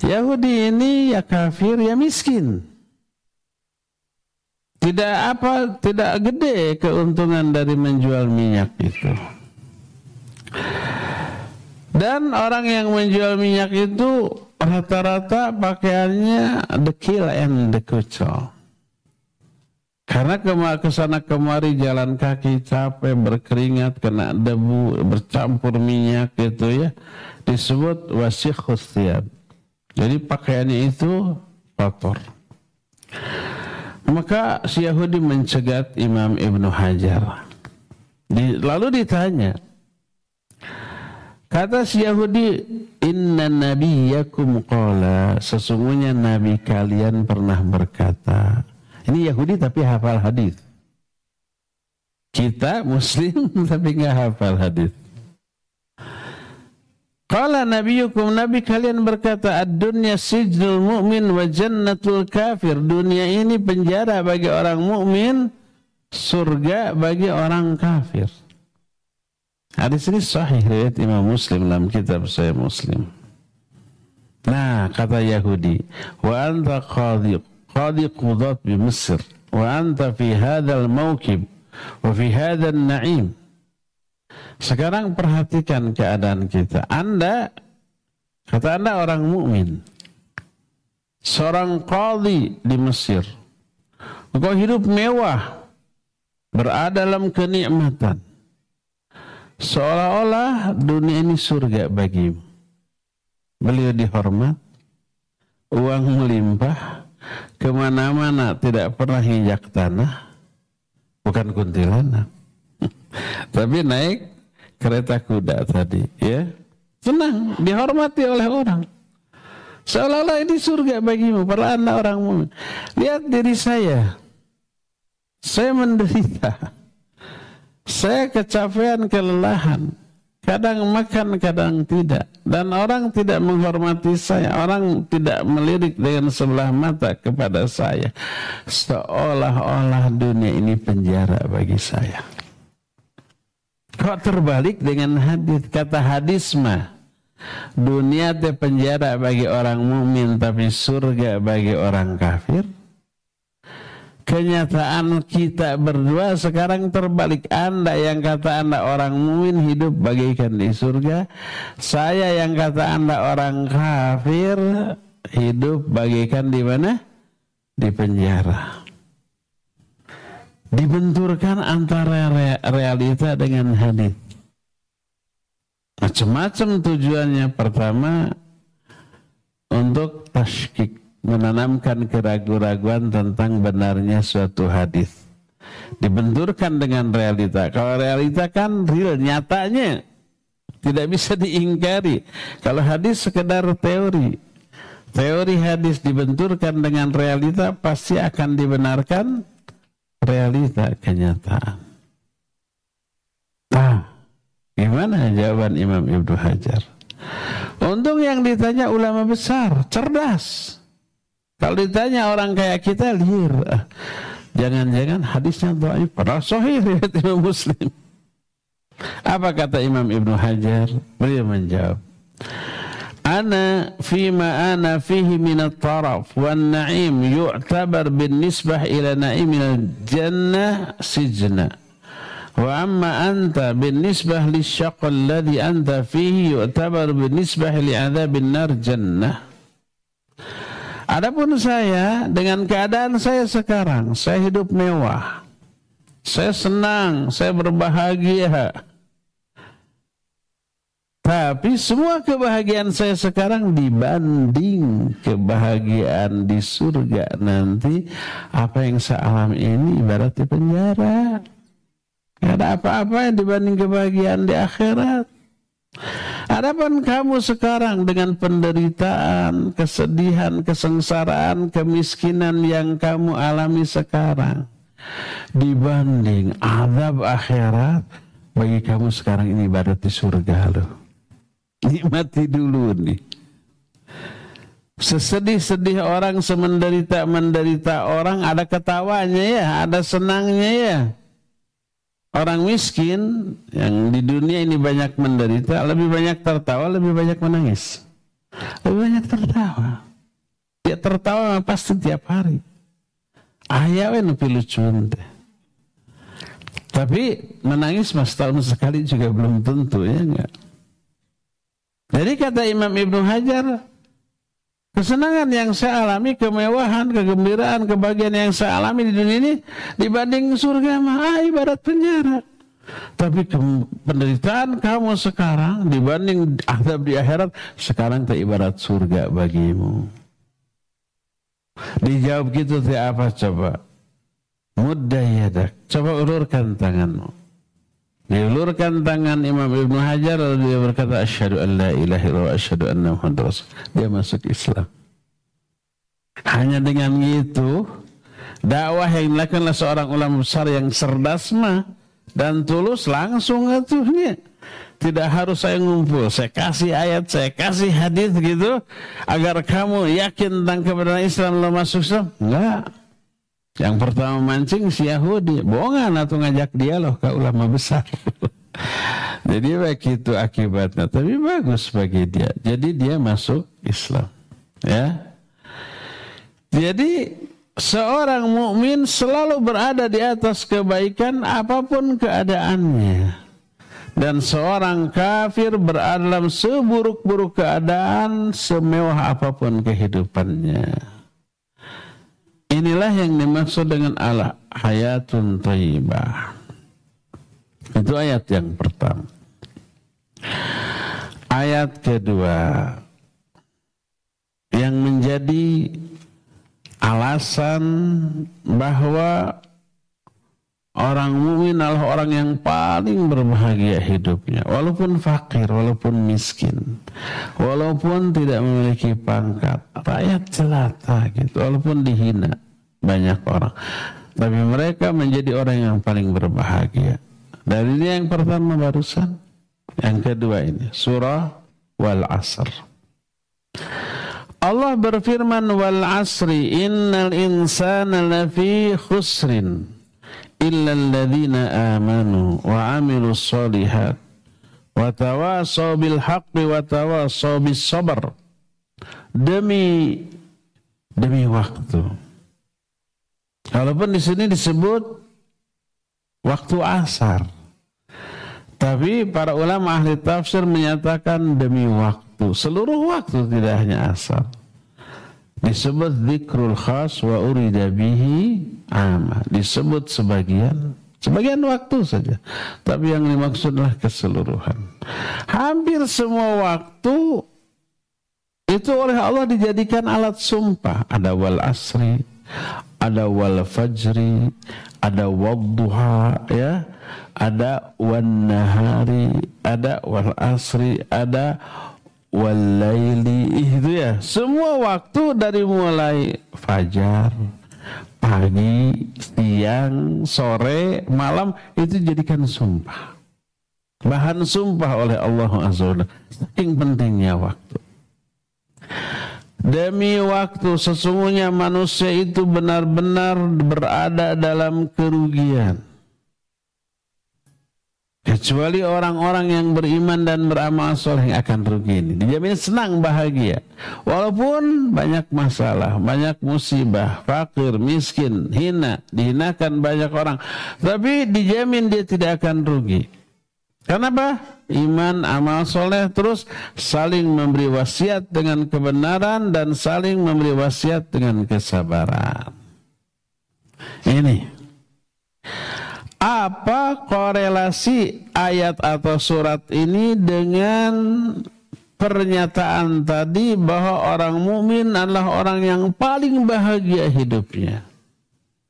Yahudi ini ya kafir, ya miskin. Tidak apa, tidak gede keuntungan dari menjual minyak itu. Dan orang yang menjual minyak itu rata-rata pakaiannya dekil and dekucel. Karena ke sana kemari jalan kaki capek berkeringat kena debu bercampur minyak gitu ya disebut wasikhus Jadi pakaiannya itu kotor. Maka si Yahudi mencegat Imam Ibnu Hajar. Di, lalu ditanya, kata si Yahudi, Inna nabiyakum qala, sesungguhnya nabi kalian pernah berkata, ini Yahudi tapi hafal hadis. Kita Muslim tapi nggak hafal hadis. Qala nabiyukum nabi kalian berkata ad-dunya sijnul mu'min wa jannatul kafir. Dunia ini penjara bagi orang mukmin, surga bagi orang kafir. Hadis ini sahih riwayat Imam Muslim dalam kitab Sahih Muslim. Nah, kata Yahudi, wa anta qadiq qadi qudat bi Mesir wa anta fi hadal mawkib wa fi hadal na'im sekarang perhatikan keadaan kita. Anda kata Anda orang mukmin. Seorang qadhi di Mesir. Engkau hidup mewah berada dalam kenikmatan. Seolah-olah dunia ini surga bagimu. Beliau dihormat uang melimpah ke mana-mana tidak pernah injak tanah, bukan kuntilanak. Tapi naik kereta kuda tadi, ya. Senang, dihormati oleh orang. Seolah-olah ini surga bagimu, para anak orang mumin. Lihat diri saya. Saya menderita. Saya kecapean, kelelahan. Kadang makan, kadang tidak. Dan orang tidak menghormati saya. Orang tidak melirik dengan sebelah mata kepada saya. Seolah-olah dunia ini penjara bagi saya. Kok terbalik dengan hadis kata hadis mah dunia itu penjara bagi orang mukmin tapi surga bagi orang kafir. Kenyataan kita berdua sekarang terbalik. Anda yang kata Anda orang mumin hidup bagaikan di surga. Saya yang kata Anda orang kafir hidup bagaikan di mana? Di penjara. Dibenturkan antara realita dengan hadis. Macam-macam tujuannya. Pertama, untuk tashkik menanamkan keraguan-raguan tentang benarnya suatu hadis. Dibenturkan dengan realita. Kalau realita kan real, nyatanya tidak bisa diingkari. Kalau hadis sekedar teori. Teori hadis dibenturkan dengan realita pasti akan dibenarkan realita kenyataan. Nah, gimana jawaban Imam Ibnu Hajar? Untung yang ditanya ulama besar, cerdas. Kalau ditanya orang kayak kita liar. Jangan-jangan hadisnya dhaif padahal sahih riwayat Imam Muslim. Apa kata Imam Ibnu Hajar? Beliau menjawab, "Ana fima ana fihi min at-taraf wan na'im yu'tabar bin nisbah ila na'im al-jannah sijna." Wa amma anta bin nisbah li syaqq alladhi anta fihi yu'tabar bin nisbah li adzabin nar jannah. Adapun saya dengan keadaan saya sekarang, saya hidup mewah. Saya senang, saya berbahagia. Tapi semua kebahagiaan saya sekarang dibanding kebahagiaan di surga nanti, apa yang saya alami ini ibarat di penjara. Ada apa-apa yang dibanding kebahagiaan di akhirat. Adapun kamu sekarang dengan penderitaan, kesedihan, kesengsaraan, kemiskinan yang kamu alami sekarang dibanding azab akhirat bagi kamu sekarang ini ibadat di surga loh. Nikmati dulu nih. Sesedih-sedih orang, semenderita-menderita orang ada ketawanya ya, ada senangnya ya. Orang miskin yang di dunia ini banyak menderita, lebih banyak tertawa, lebih banyak menangis. Lebih banyak tertawa. Dia tertawa pasti tiap hari. Ayah nupi lucu Tapi menangis mas tahun sekali juga belum tentu ya enggak. Jadi kata Imam Ibnu Hajar, Kesenangan yang saya alami, kemewahan, kegembiraan, kebahagiaan yang saya alami di dunia ini dibanding surga mah ah, ibarat penjara. Tapi penderitaan kamu sekarang dibanding adab di akhirat sekarang tak ibarat surga bagimu. Dijawab gitu teh apa coba? Mudah yadak. Coba ulurkan tanganmu. Diulurkan tangan Imam Ibnu Hajar lalu dia berkata asyhadu an la ilaha illallah asyhadu anna muhammadar rasul. Dia masuk Islam. Hanya dengan itu dakwah yang dilakukan oleh seorang ulama besar yang cerdas mah dan tulus langsung atuhnya. Tidak harus saya ngumpul, saya kasih ayat, saya kasih hadis gitu agar kamu yakin tentang kebenaran Islam lo masuk Islam. Enggak. Yang pertama mancing si Yahudi, bohongan atau ngajak dialog ke ulama besar. Jadi begitu akibatnya, tapi bagus bagi dia. Jadi dia masuk Islam. Ya. Jadi seorang mukmin selalu berada di atas kebaikan apa pun keadaannya. Dan seorang kafir berada dalam seburuk-buruk keadaan semewah apa pun kehidupannya. Inilah yang dimaksud dengan Allah hayatun thayyibah. Itu ayat yang pertama. Ayat kedua yang menjadi alasan bahwa orang mukmin adalah orang yang paling berbahagia hidupnya. Walaupun fakir walaupun miskin walaupun tidak memiliki pangkat rakyat jelata gitu. Walaupun dihina banyak orang. Tapi mereka menjadi orang yang paling berbahagia. Dari ini yang pertama barusan. Yang kedua ini surah wal asr Allah berfirman wal asri innal insana lafi khusrin amanu wa demi demi waktu Walaupun di sini disebut waktu asar. Tapi para ulama ahli tafsir menyatakan demi waktu. Seluruh waktu tidak hanya asar. Disebut zikrul khas wa urida bihi ama. Disebut sebagian Sebagian waktu saja. Tapi yang dimaksudlah keseluruhan. Hampir semua waktu itu oleh Allah dijadikan alat sumpah. Ada wal asri, ada wal fajri, ada wadduha, ya, ada wan nahari, ada wal asri, ada wal laili, itu ya. Semua waktu dari mulai fajar, pagi, siang, sore, malam itu jadikan sumpah. Bahan sumpah oleh Allah Azza Saking pentingnya waktu. Demi waktu sesungguhnya manusia itu benar-benar berada dalam kerugian. Kecuali orang-orang yang beriman dan beramal soleh yang akan rugi ini. Dijamin senang bahagia. Walaupun banyak masalah, banyak musibah, fakir, miskin, hina, dihinakan banyak orang. Tapi dijamin dia tidak akan rugi. Kenapa? Iman, amal soleh, terus saling memberi wasiat dengan kebenaran dan saling memberi wasiat dengan kesabaran. Ini apa korelasi ayat atau surat ini dengan pernyataan tadi bahwa orang mukmin adalah orang yang paling bahagia hidupnya,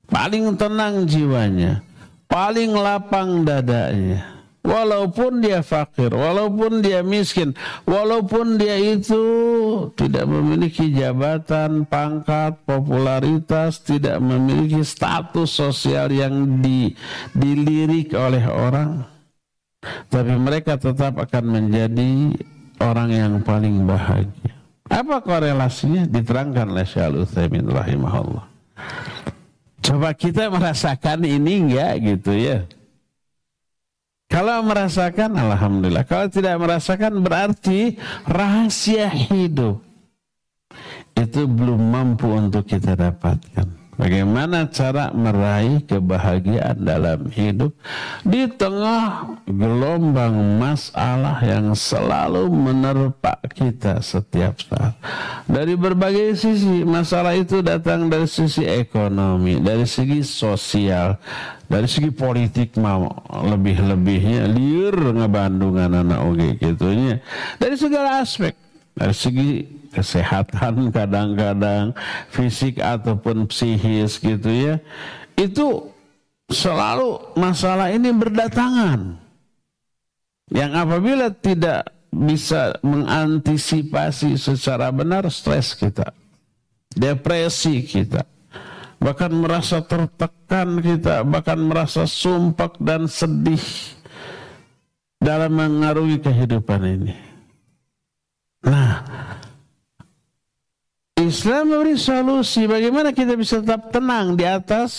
paling tenang jiwanya, paling lapang dadanya. Walaupun dia fakir, walaupun dia miskin, walaupun dia itu tidak memiliki jabatan, pangkat, popularitas, tidak memiliki status sosial yang di, dilirik oleh orang, tapi mereka tetap akan menjadi orang yang paling bahagia. Apa korelasinya? Diterangkan oleh Syekh Utsaimin rahimahullah. Coba kita merasakan ini enggak gitu ya. Kalau merasakan, alhamdulillah. Kalau tidak merasakan, berarti rahasia hidup itu belum mampu untuk kita dapatkan. Bagaimana cara meraih kebahagiaan dalam hidup di tengah gelombang masalah yang selalu menerpa kita setiap saat. Dari berbagai sisi, masalah itu datang dari sisi ekonomi, dari segi sosial, dari segi politik mau lebih-lebihnya liur ngebandungan anak oge gitunya. Dari segala aspek, dari segi kesehatan kadang-kadang fisik ataupun psikis gitu ya. Itu selalu masalah ini berdatangan. Yang apabila tidak bisa mengantisipasi secara benar stres kita depresi kita bahkan merasa tertekan kita bahkan merasa sumpah dan sedih dalam mengaruhi kehidupan ini. Nah Islam memberi solusi bagaimana kita bisa tetap tenang di atas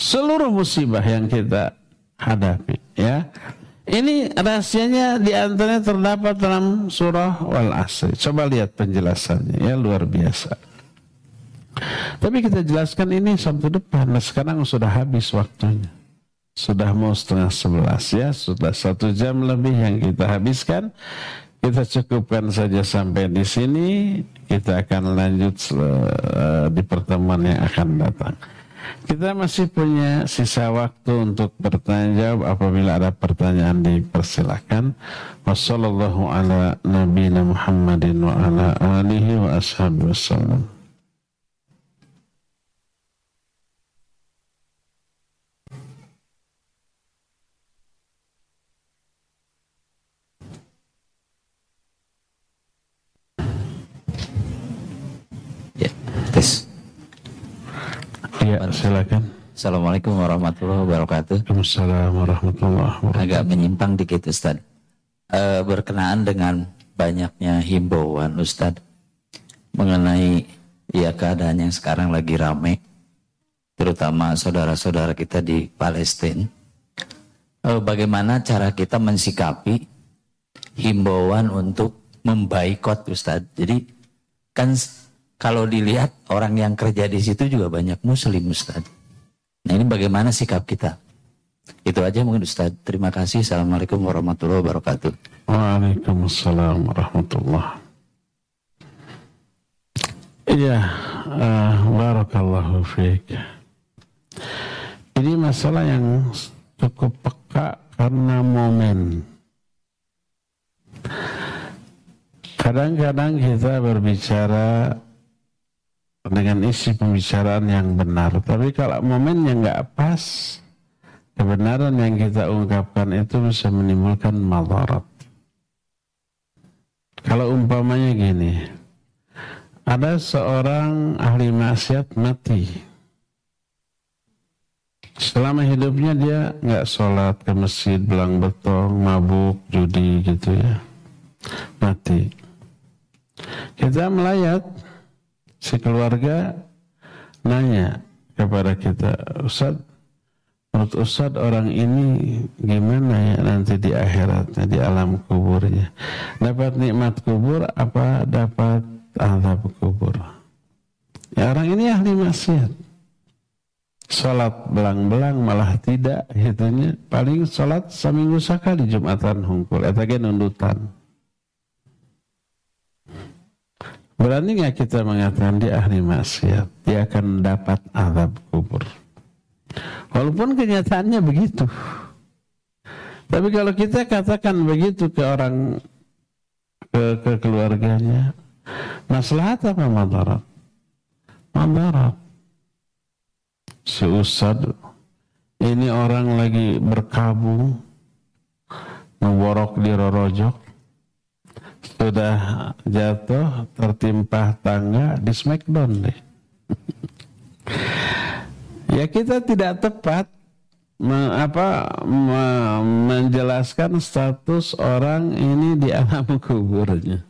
seluruh musibah yang kita hadapi ya. Ini rahasianya di antaranya terdapat dalam surah Wal Asri. Coba lihat penjelasannya ya luar biasa. Tapi kita jelaskan ini sampai depan. Nah, sekarang sudah habis waktunya. Sudah mau setengah sebelas ya. Sudah satu jam lebih yang kita habiskan. Kita cukupkan saja sampai di sini. Kita akan lanjut uh, di pertemuan yang akan datang. Kita masih punya sisa waktu untuk bertanya jawab. Apabila ada pertanyaan dipersilakan. Wassalamualaikum ala nabiyina Ya, silakan. Assalamualaikum warahmatullahi wabarakatuh. Waalaikumsalam warahmatullahi wabarakatuh. Agak menyimpang dikit Ustaz. E, berkenaan dengan banyaknya himbauan Ustaz mengenai ya keadaan yang sekarang lagi rame terutama saudara-saudara kita di Palestina. E, bagaimana cara kita mensikapi himbauan untuk membaikot Ustaz. Jadi kan kalau dilihat orang yang kerja di situ juga banyak muslim Ustaz. Nah ini bagaimana sikap kita? Itu aja mungkin Ustaz. Terima kasih. Assalamualaikum warahmatullahi wabarakatuh. Waalaikumsalam warahmatullahi Iya, uh, barakallahu. Ini masalah yang cukup peka karena momen. Kadang-kadang kita berbicara dengan isi pembicaraan yang benar, tapi kalau momennya nggak pas, kebenaran yang kita ungkapkan itu bisa menimbulkan madarat. Kalau umpamanya gini, ada seorang ahli maksiat mati. Selama hidupnya dia nggak sholat ke masjid, belang betong, mabuk, judi gitu ya. Mati. Kita melayat, si keluarga nanya kepada kita, Ustaz, menurut Ustaz orang ini gimana ya nanti di akhiratnya, di alam kuburnya. Dapat nikmat kubur apa dapat azab kubur. Ya orang ini ahli maksiat. Salat belang-belang malah tidak hitunya paling salat seminggu sekali Jumatan hungkul eta ge nundutan. Berani nggak kita mengatakan dia ahli maksiat? Dia akan dapat azab kubur. Walaupun kenyataannya begitu. Tapi kalau kita katakan begitu ke orang ke, ke keluarganya, Maslahat apa madarat? Madarat. Si Ustad ini orang lagi berkabung memborok di rorojok sudah jatuh tertimpa tangga di smackdown deh. Ya kita tidak tepat me, apa me, menjelaskan status orang ini di alam kuburnya.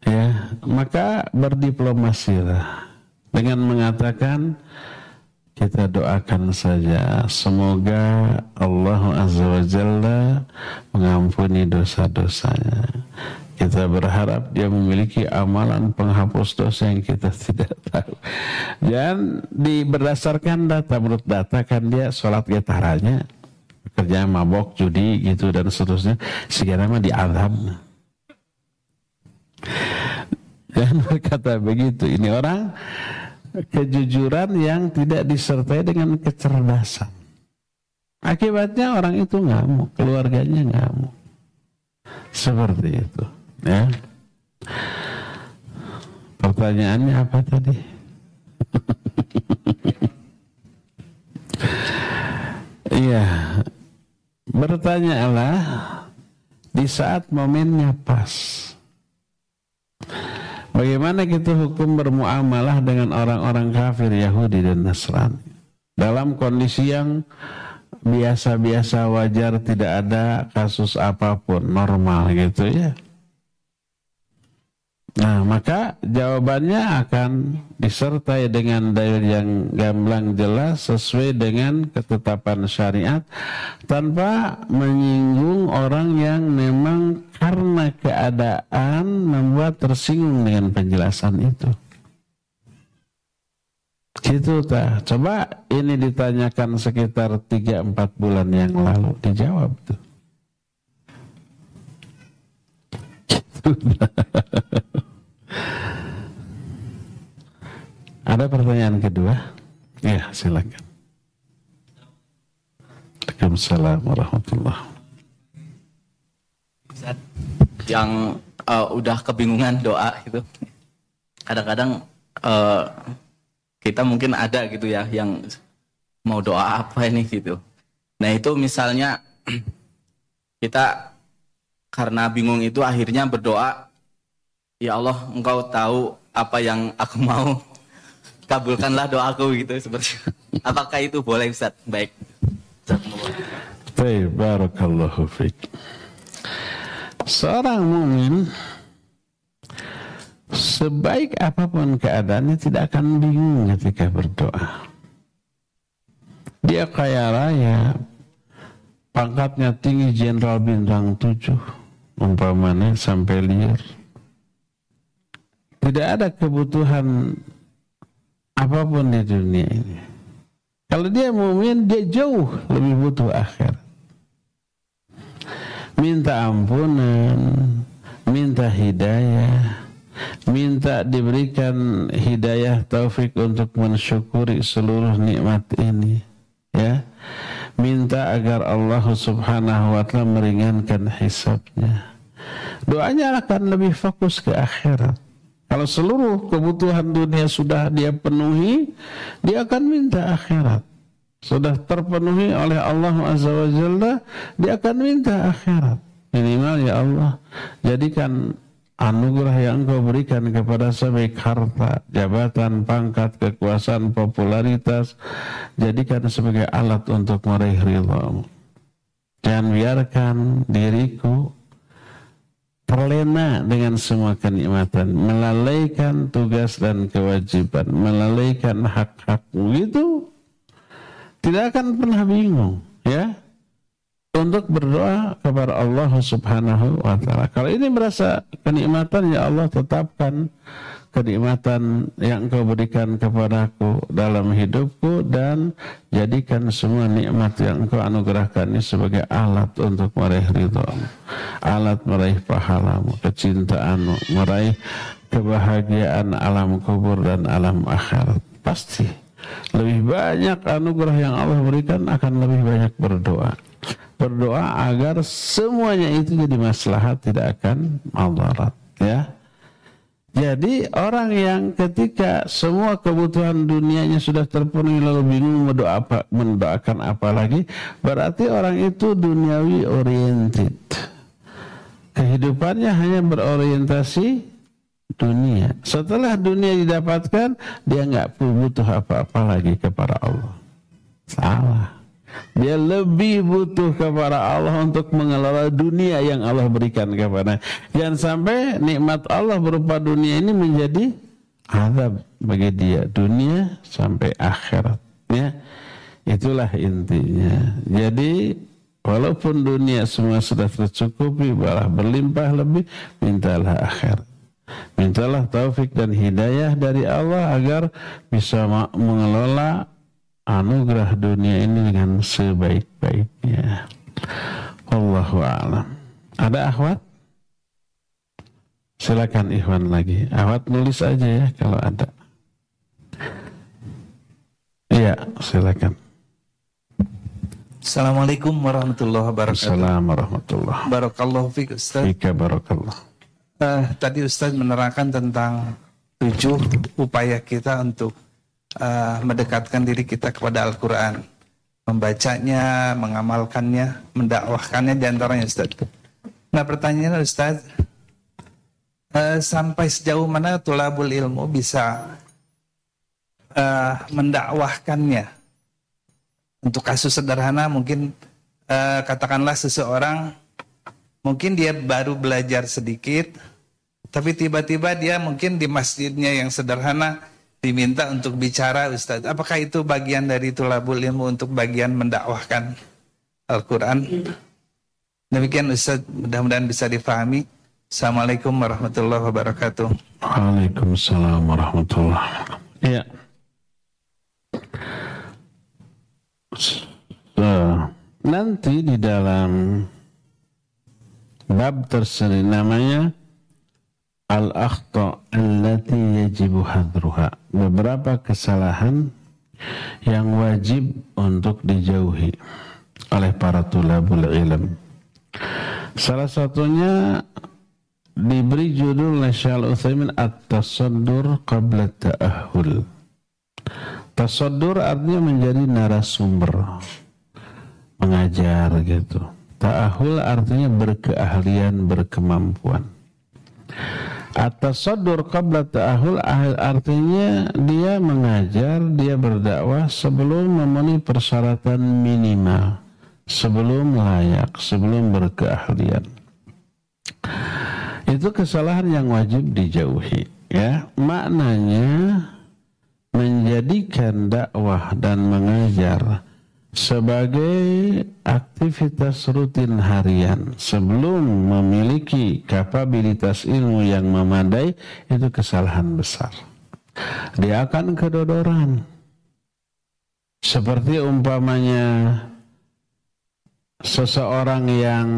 Ya maka berdiplomasilah dengan mengatakan kita doakan saja. Semoga Allah Azza wa Jalla mengampuni dosa-dosanya. Kita berharap dia memiliki amalan penghapus dosa yang kita tidak tahu. Dan di berdasarkan data menurut data kan dia sholat getaranya kerja mabok judi gitu dan seterusnya segala mah diadab dan berkata begitu. Ini orang kejujuran yang tidak disertai dengan kecerdasan. Akibatnya orang itu ngamuk, keluarganya ngamuk. Seperti itu. Ya. Pertanyaannya apa tadi? Iya. Bertanyalah di saat momennya pas. Bagaimana kita hukum bermuamalah dengan orang-orang kafir Yahudi dan Nasrani? Dalam kondisi yang biasa-biasa wajar tidak ada kasus apa pun normal gitu ya. Nah, maka jawabannya akan disertai dengan dalil yang gamblang jelas sesuai dengan ketetapan syariat tanpa menyinggung orang yang memang karena keadaan membuat tersinggung dengan penjelasan itu. Gitu ta. Coba ini ditanyakan sekitar 3-4 bulan yang lalu dijawab tuh. Gitu. Ada pertanyaan kedua? Ya, silakan. Waalaikumsalam warahmatullahi Yang uh, udah kebingungan doa gitu. Kadang-kadang uh, kita mungkin ada gitu ya yang mau doa apa ini gitu. Nah itu misalnya kita karena bingung itu akhirnya berdoa, ya Allah engkau tahu apa yang aku mau kabulkanlah doaku gitu seperti apakah itu boleh Ustaz? Baik. Baik, barakallahu fiik. Seorang mukmin sebaik apa pun keadaannya tidak akan bingung ketika berdoa. Dia kaya raya, pangkatnya tinggi jenderal bintang tujuh, umpamanya sampai liar. Tidak ada kebutuhan apa pun di dunia ini. Kalau dia mumin, dia jauh lebih butuh akhirat. Minta ampunan, minta hidayah, minta diberikan hidayah taufik untuk mensyukuri seluruh nikmat ini ya minta agar Allah subhanahu wa ta'ala meringankan hisabnya doanya akan lebih fokus ke akhirat kalau seluruh kebutuhan dunia sudah dia penuhi dia akan minta akhirat sudah terpenuhi oleh Allah azza wa jalla dia akan minta akhirat minimal ya Allah jadikan anugerah yang engkau berikan kepada saya harta, jabatan, pangkat, kekuasaan, popularitas, jadikan sebagai alat untuk meraih ridhamu. Jangan biarkan diriku terlena dengan semua kenikmatan, melalaikan tugas dan kewajiban, melalaikan hak-hakmu itu tidak akan pernah bingung, ya untuk berdoa kepada Allah Subhanahu wa taala. Kalau ini merasa kenikmatan ya Allah tetapkan kenikmatan yang Engkau berikan kepadaku dalam hidupku dan jadikan semua nikmat yang Engkau anugerahkan ini sebagai alat untuk meraih ridhamu, alat meraih pahalamu, kecintaanmu, meraih kebahagiaan alam kubur dan alam akhirat. Pasti lebih banyak anugerah yang Allah berikan akan lebih banyak berdoa. Berdoa agar semuanya itu jadi maslahat tidak akan madarat ya jadi orang yang ketika semua kebutuhan dunianya sudah terpenuhi lalu bingung mendoa apa, mendoakan apa lagi berarti orang itu duniawi oriented. Kehidupannya hanya berorientasi dunia. Setelah dunia didapatkan dia nggak butuh apa-apa lagi kepada Allah. Salah dia lebih butuh kepada Allah untuk mengelola dunia yang Allah berikan kepada. Jangan sampai nikmat Allah berupa dunia ini menjadi azab bagi dia dunia sampai akhirat. Ya, itulah intinya. Jadi walaupun dunia semua sudah tercukupi, malah berlimpah lebih, mintalah akhirat. Mintalah taufik dan hidayah dari Allah agar bisa mengelola anugerah dunia ini dengan sebaik-baiknya. Allahu a'lam. Ada akhwat? Silakan Ikhwan lagi. Akhwat nulis aja ya kalau ada. Iya, silakan. Assalamualaikum warahmatullahi wabarakatuh. Assalamualaikum warahmatullahi wabarakatuh. Barakallahu fiik Ustaz. Fika barakallah. Uh, tadi Ustaz menerangkan tentang tujuh upaya kita untuk uh, mendekatkan diri kita kepada Al-Quran. Membacanya, mengamalkannya, mendakwahkannya di antaranya Ustaz. Nah pertanyaannya Ustaz, uh, sampai sejauh mana tulabul ilmu bisa uh, mendakwahkannya? Untuk kasus sederhana mungkin uh, katakanlah seseorang mungkin dia baru belajar sedikit, tapi tiba-tiba dia mungkin di masjidnya yang sederhana diminta untuk bicara Ustaz. Apakah itu bagian dari tulabul ilmu untuk bagian mendakwahkan Al-Quran? Demikian Ustaz, mudah-mudahan bisa difahami. Assalamualaikum warahmatullahi wabarakatuh. Waalaikumsalam warahmatullahi wabarakatuh. Ya. So, nanti di dalam bab tersendiri namanya al-akhta allati yajibu hadruha. Beberapa kesalahan yang wajib untuk dijauhi oleh para tulabul ilm. Salah satunya diberi judul Nasyal Uthaymin At-Tasaddur Qabla Ta'ahul. Tasaddur artinya menjadi narasumber. Mengajar gitu. Ta'ahul artinya berkeahlian, berkemampuan. Atas sodur qabla ta'ahul artinya dia mengajar, dia berdakwah sebelum memenuhi persyaratan minimal, sebelum layak, sebelum berkeahlian. Itu kesalahan yang wajib dijauhi. Ya, maknanya menjadikan dakwah dan mengajar sebagai aktivitas rutin harian sebelum memiliki kapabilitas ilmu yang memadai itu kesalahan besar. Dia akan kedodoran. seperti umpamanya seseorang yang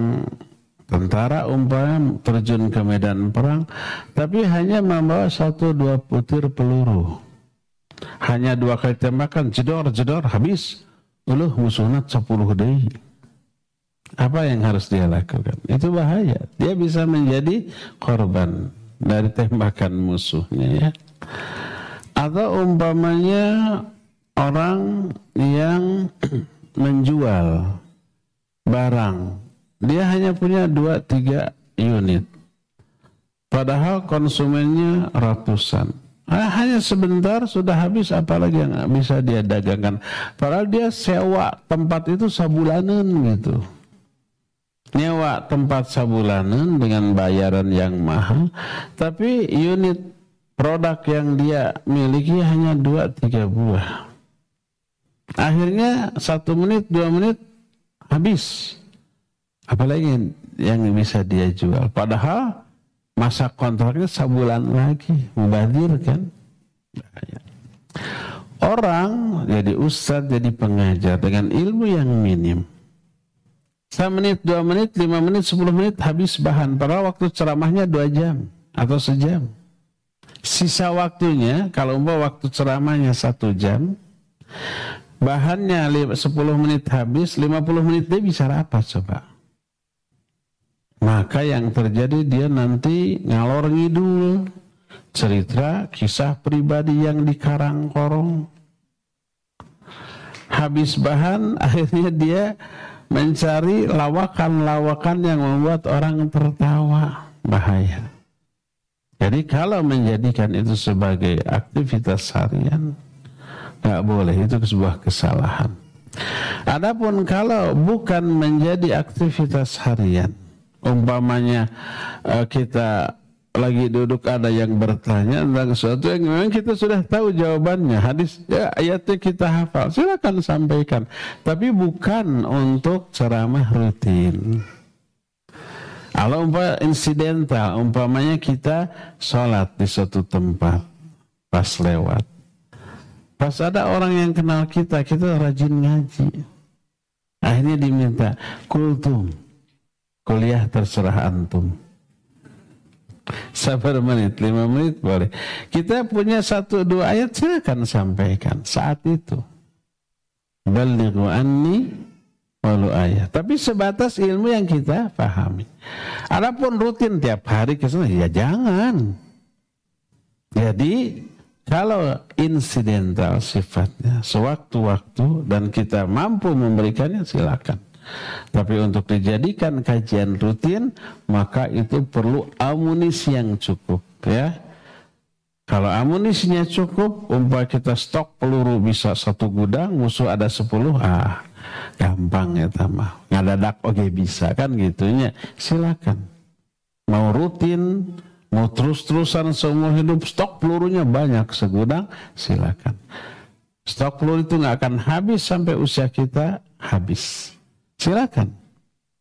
tentara umpamanya terjun ke medan perang tapi hanya membawa satu dua putir peluru hanya dua kali tembakan jedor jedor habis uluh musuhnya sepuluh deui apa yang harus dia lakukan? Itu bahaya. Dia bisa menjadi korban dari tembakan musuhnya ya. Atau umpamanya orang yang menjual barang. Dia hanya punya dua tiga unit. Padahal konsumennya ratusan ah, hanya sebentar sudah habis apalagi yang bisa dia dagangkan. Padahal dia sewa tempat itu sabulanan gitu. Nyewa tempat sabulanan dengan bayaran yang mahal tapi unit produk yang dia miliki hanya dua tiga buah. Akhirnya satu menit dua menit habis. Apalagi yang bisa dia jual. Padahal masa kontraknya sebulan lagi mubadir kan orang jadi ustadz jadi pengajar dengan ilmu yang minim satu menit, dua menit, lima menit, sepuluh menit habis bahan. Padahal waktu ceramahnya dua jam atau sejam. Sisa waktunya, kalau mau waktu ceramahnya satu jam, bahannya sepuluh menit habis, lima puluh menit dia bisa apa coba? Maka yang terjadi dia nanti ngalor ngidul cerita kisah pribadi yang dikarang korong. Habis bahan akhirnya dia mencari lawakan-lawakan yang membuat orang tertawa. Bahaya. Jadi kalau menjadikan itu sebagai aktivitas harian, nggak boleh, itu sebuah kesalahan. Adapun kalau bukan menjadi aktivitas harian, umpamanya uh, kita lagi duduk ada yang bertanya tentang sesuatu yang memang kita sudah tahu jawabannya hadis ya, ayatnya kita hafal silakan sampaikan. Tapi bukan untuk ceramah rutin. Kalau umpah insidental umpamanya kita sholat di suatu tempat pas lewat. Pas ada orang yang kenal kita kita rajin ngaji. Akhirnya diminta kultum kuliah terserah antum. Sabar menit, lima menit boleh. Kita punya satu dua ayat silakan sampaikan saat itu. Balighu anni walau ayat. Tapi sebatas ilmu yang kita pahami. Adapun rutin tiap hari ke sana ya jangan. Jadi kalau insidental sifatnya sewaktu-waktu dan kita mampu memberikannya silakan. Tapi untuk dijadikan kajian rutin, maka itu perlu amunisi yang cukup ya. Kalau amunisinya cukup, umpah kita stok peluru bisa satu gudang, musuh ada sepuluh, ah gampang ya tamah. Ngadadak oke okay, bisa kan gitunya. Silakan. Mau rutin, mau terus-terusan seumur hidup stok pelurunya banyak segudang, silakan. Stok peluru itu nggak akan habis sampai usia kita habis. Silakan.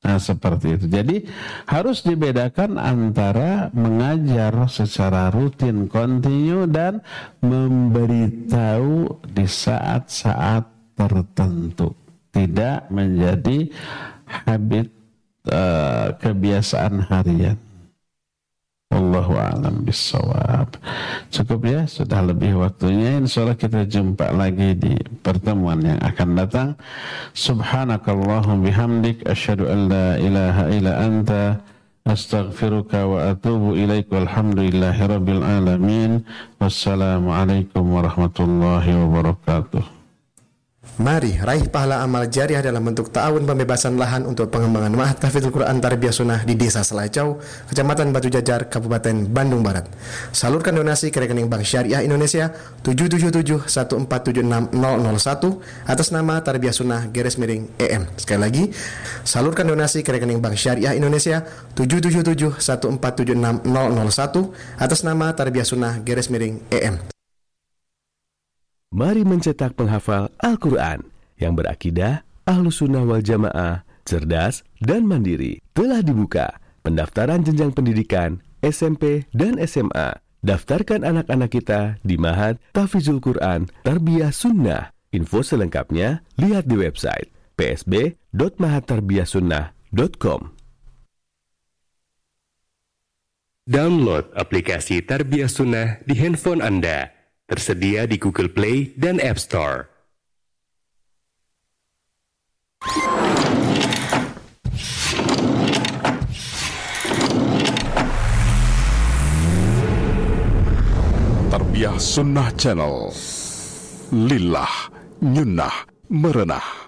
Nah, seperti itu. Jadi harus dibedakan antara mengajar secara rutin, kontinu dan memberitahu di saat-saat tertentu. Tidak menjadi habit uh, kebiasaan harian. Allahu a'lam bisawab. Cukup ya, sudah lebih waktunya. Insya Allah kita jumpa lagi di pertemuan yang akan datang. Subhanakallahum bihamdik. Asyhadu an la ilaha illa anta. Astaghfiruka wa atubu ilaik. Walhamdulillahi rabbil alamin. Wassalamualaikum warahmatullahi wabarakatuh. Mari raih pahala amal jariah dalam bentuk ta'awun pembebasan lahan untuk pengembangan Ma'had Tahfidzul Quran Tarbiyah Sunnah di Desa Selacau, Kecamatan Batu Jajar, Kabupaten Bandung Barat. Salurkan donasi ke rekening Bank Syariah Indonesia 77714760001 atas nama Tarbiyah Sunnah garis miring EM. Sekali lagi, salurkan donasi ke rekening Bank Syariah Indonesia 77714760001 atas nama Tarbiyah Sunnah garis miring EM. Mari mencetak penghafal Al-Quran yang berakidah, ahlu sunnah wal jamaah, cerdas, dan mandiri. Telah dibuka pendaftaran jenjang pendidikan SMP dan SMA. Daftarkan anak-anak kita di Mahad Tafizul Quran Tarbiyah Sunnah Info selengkapnya lihat di website psb.mahatarbiasunnah.com. Download aplikasi Tarbiyah Sunnah di handphone Anda. Tersedia di Google Play dan App Store. Tarbiyah Sunnah Channel Lillah Nyunnah Merenah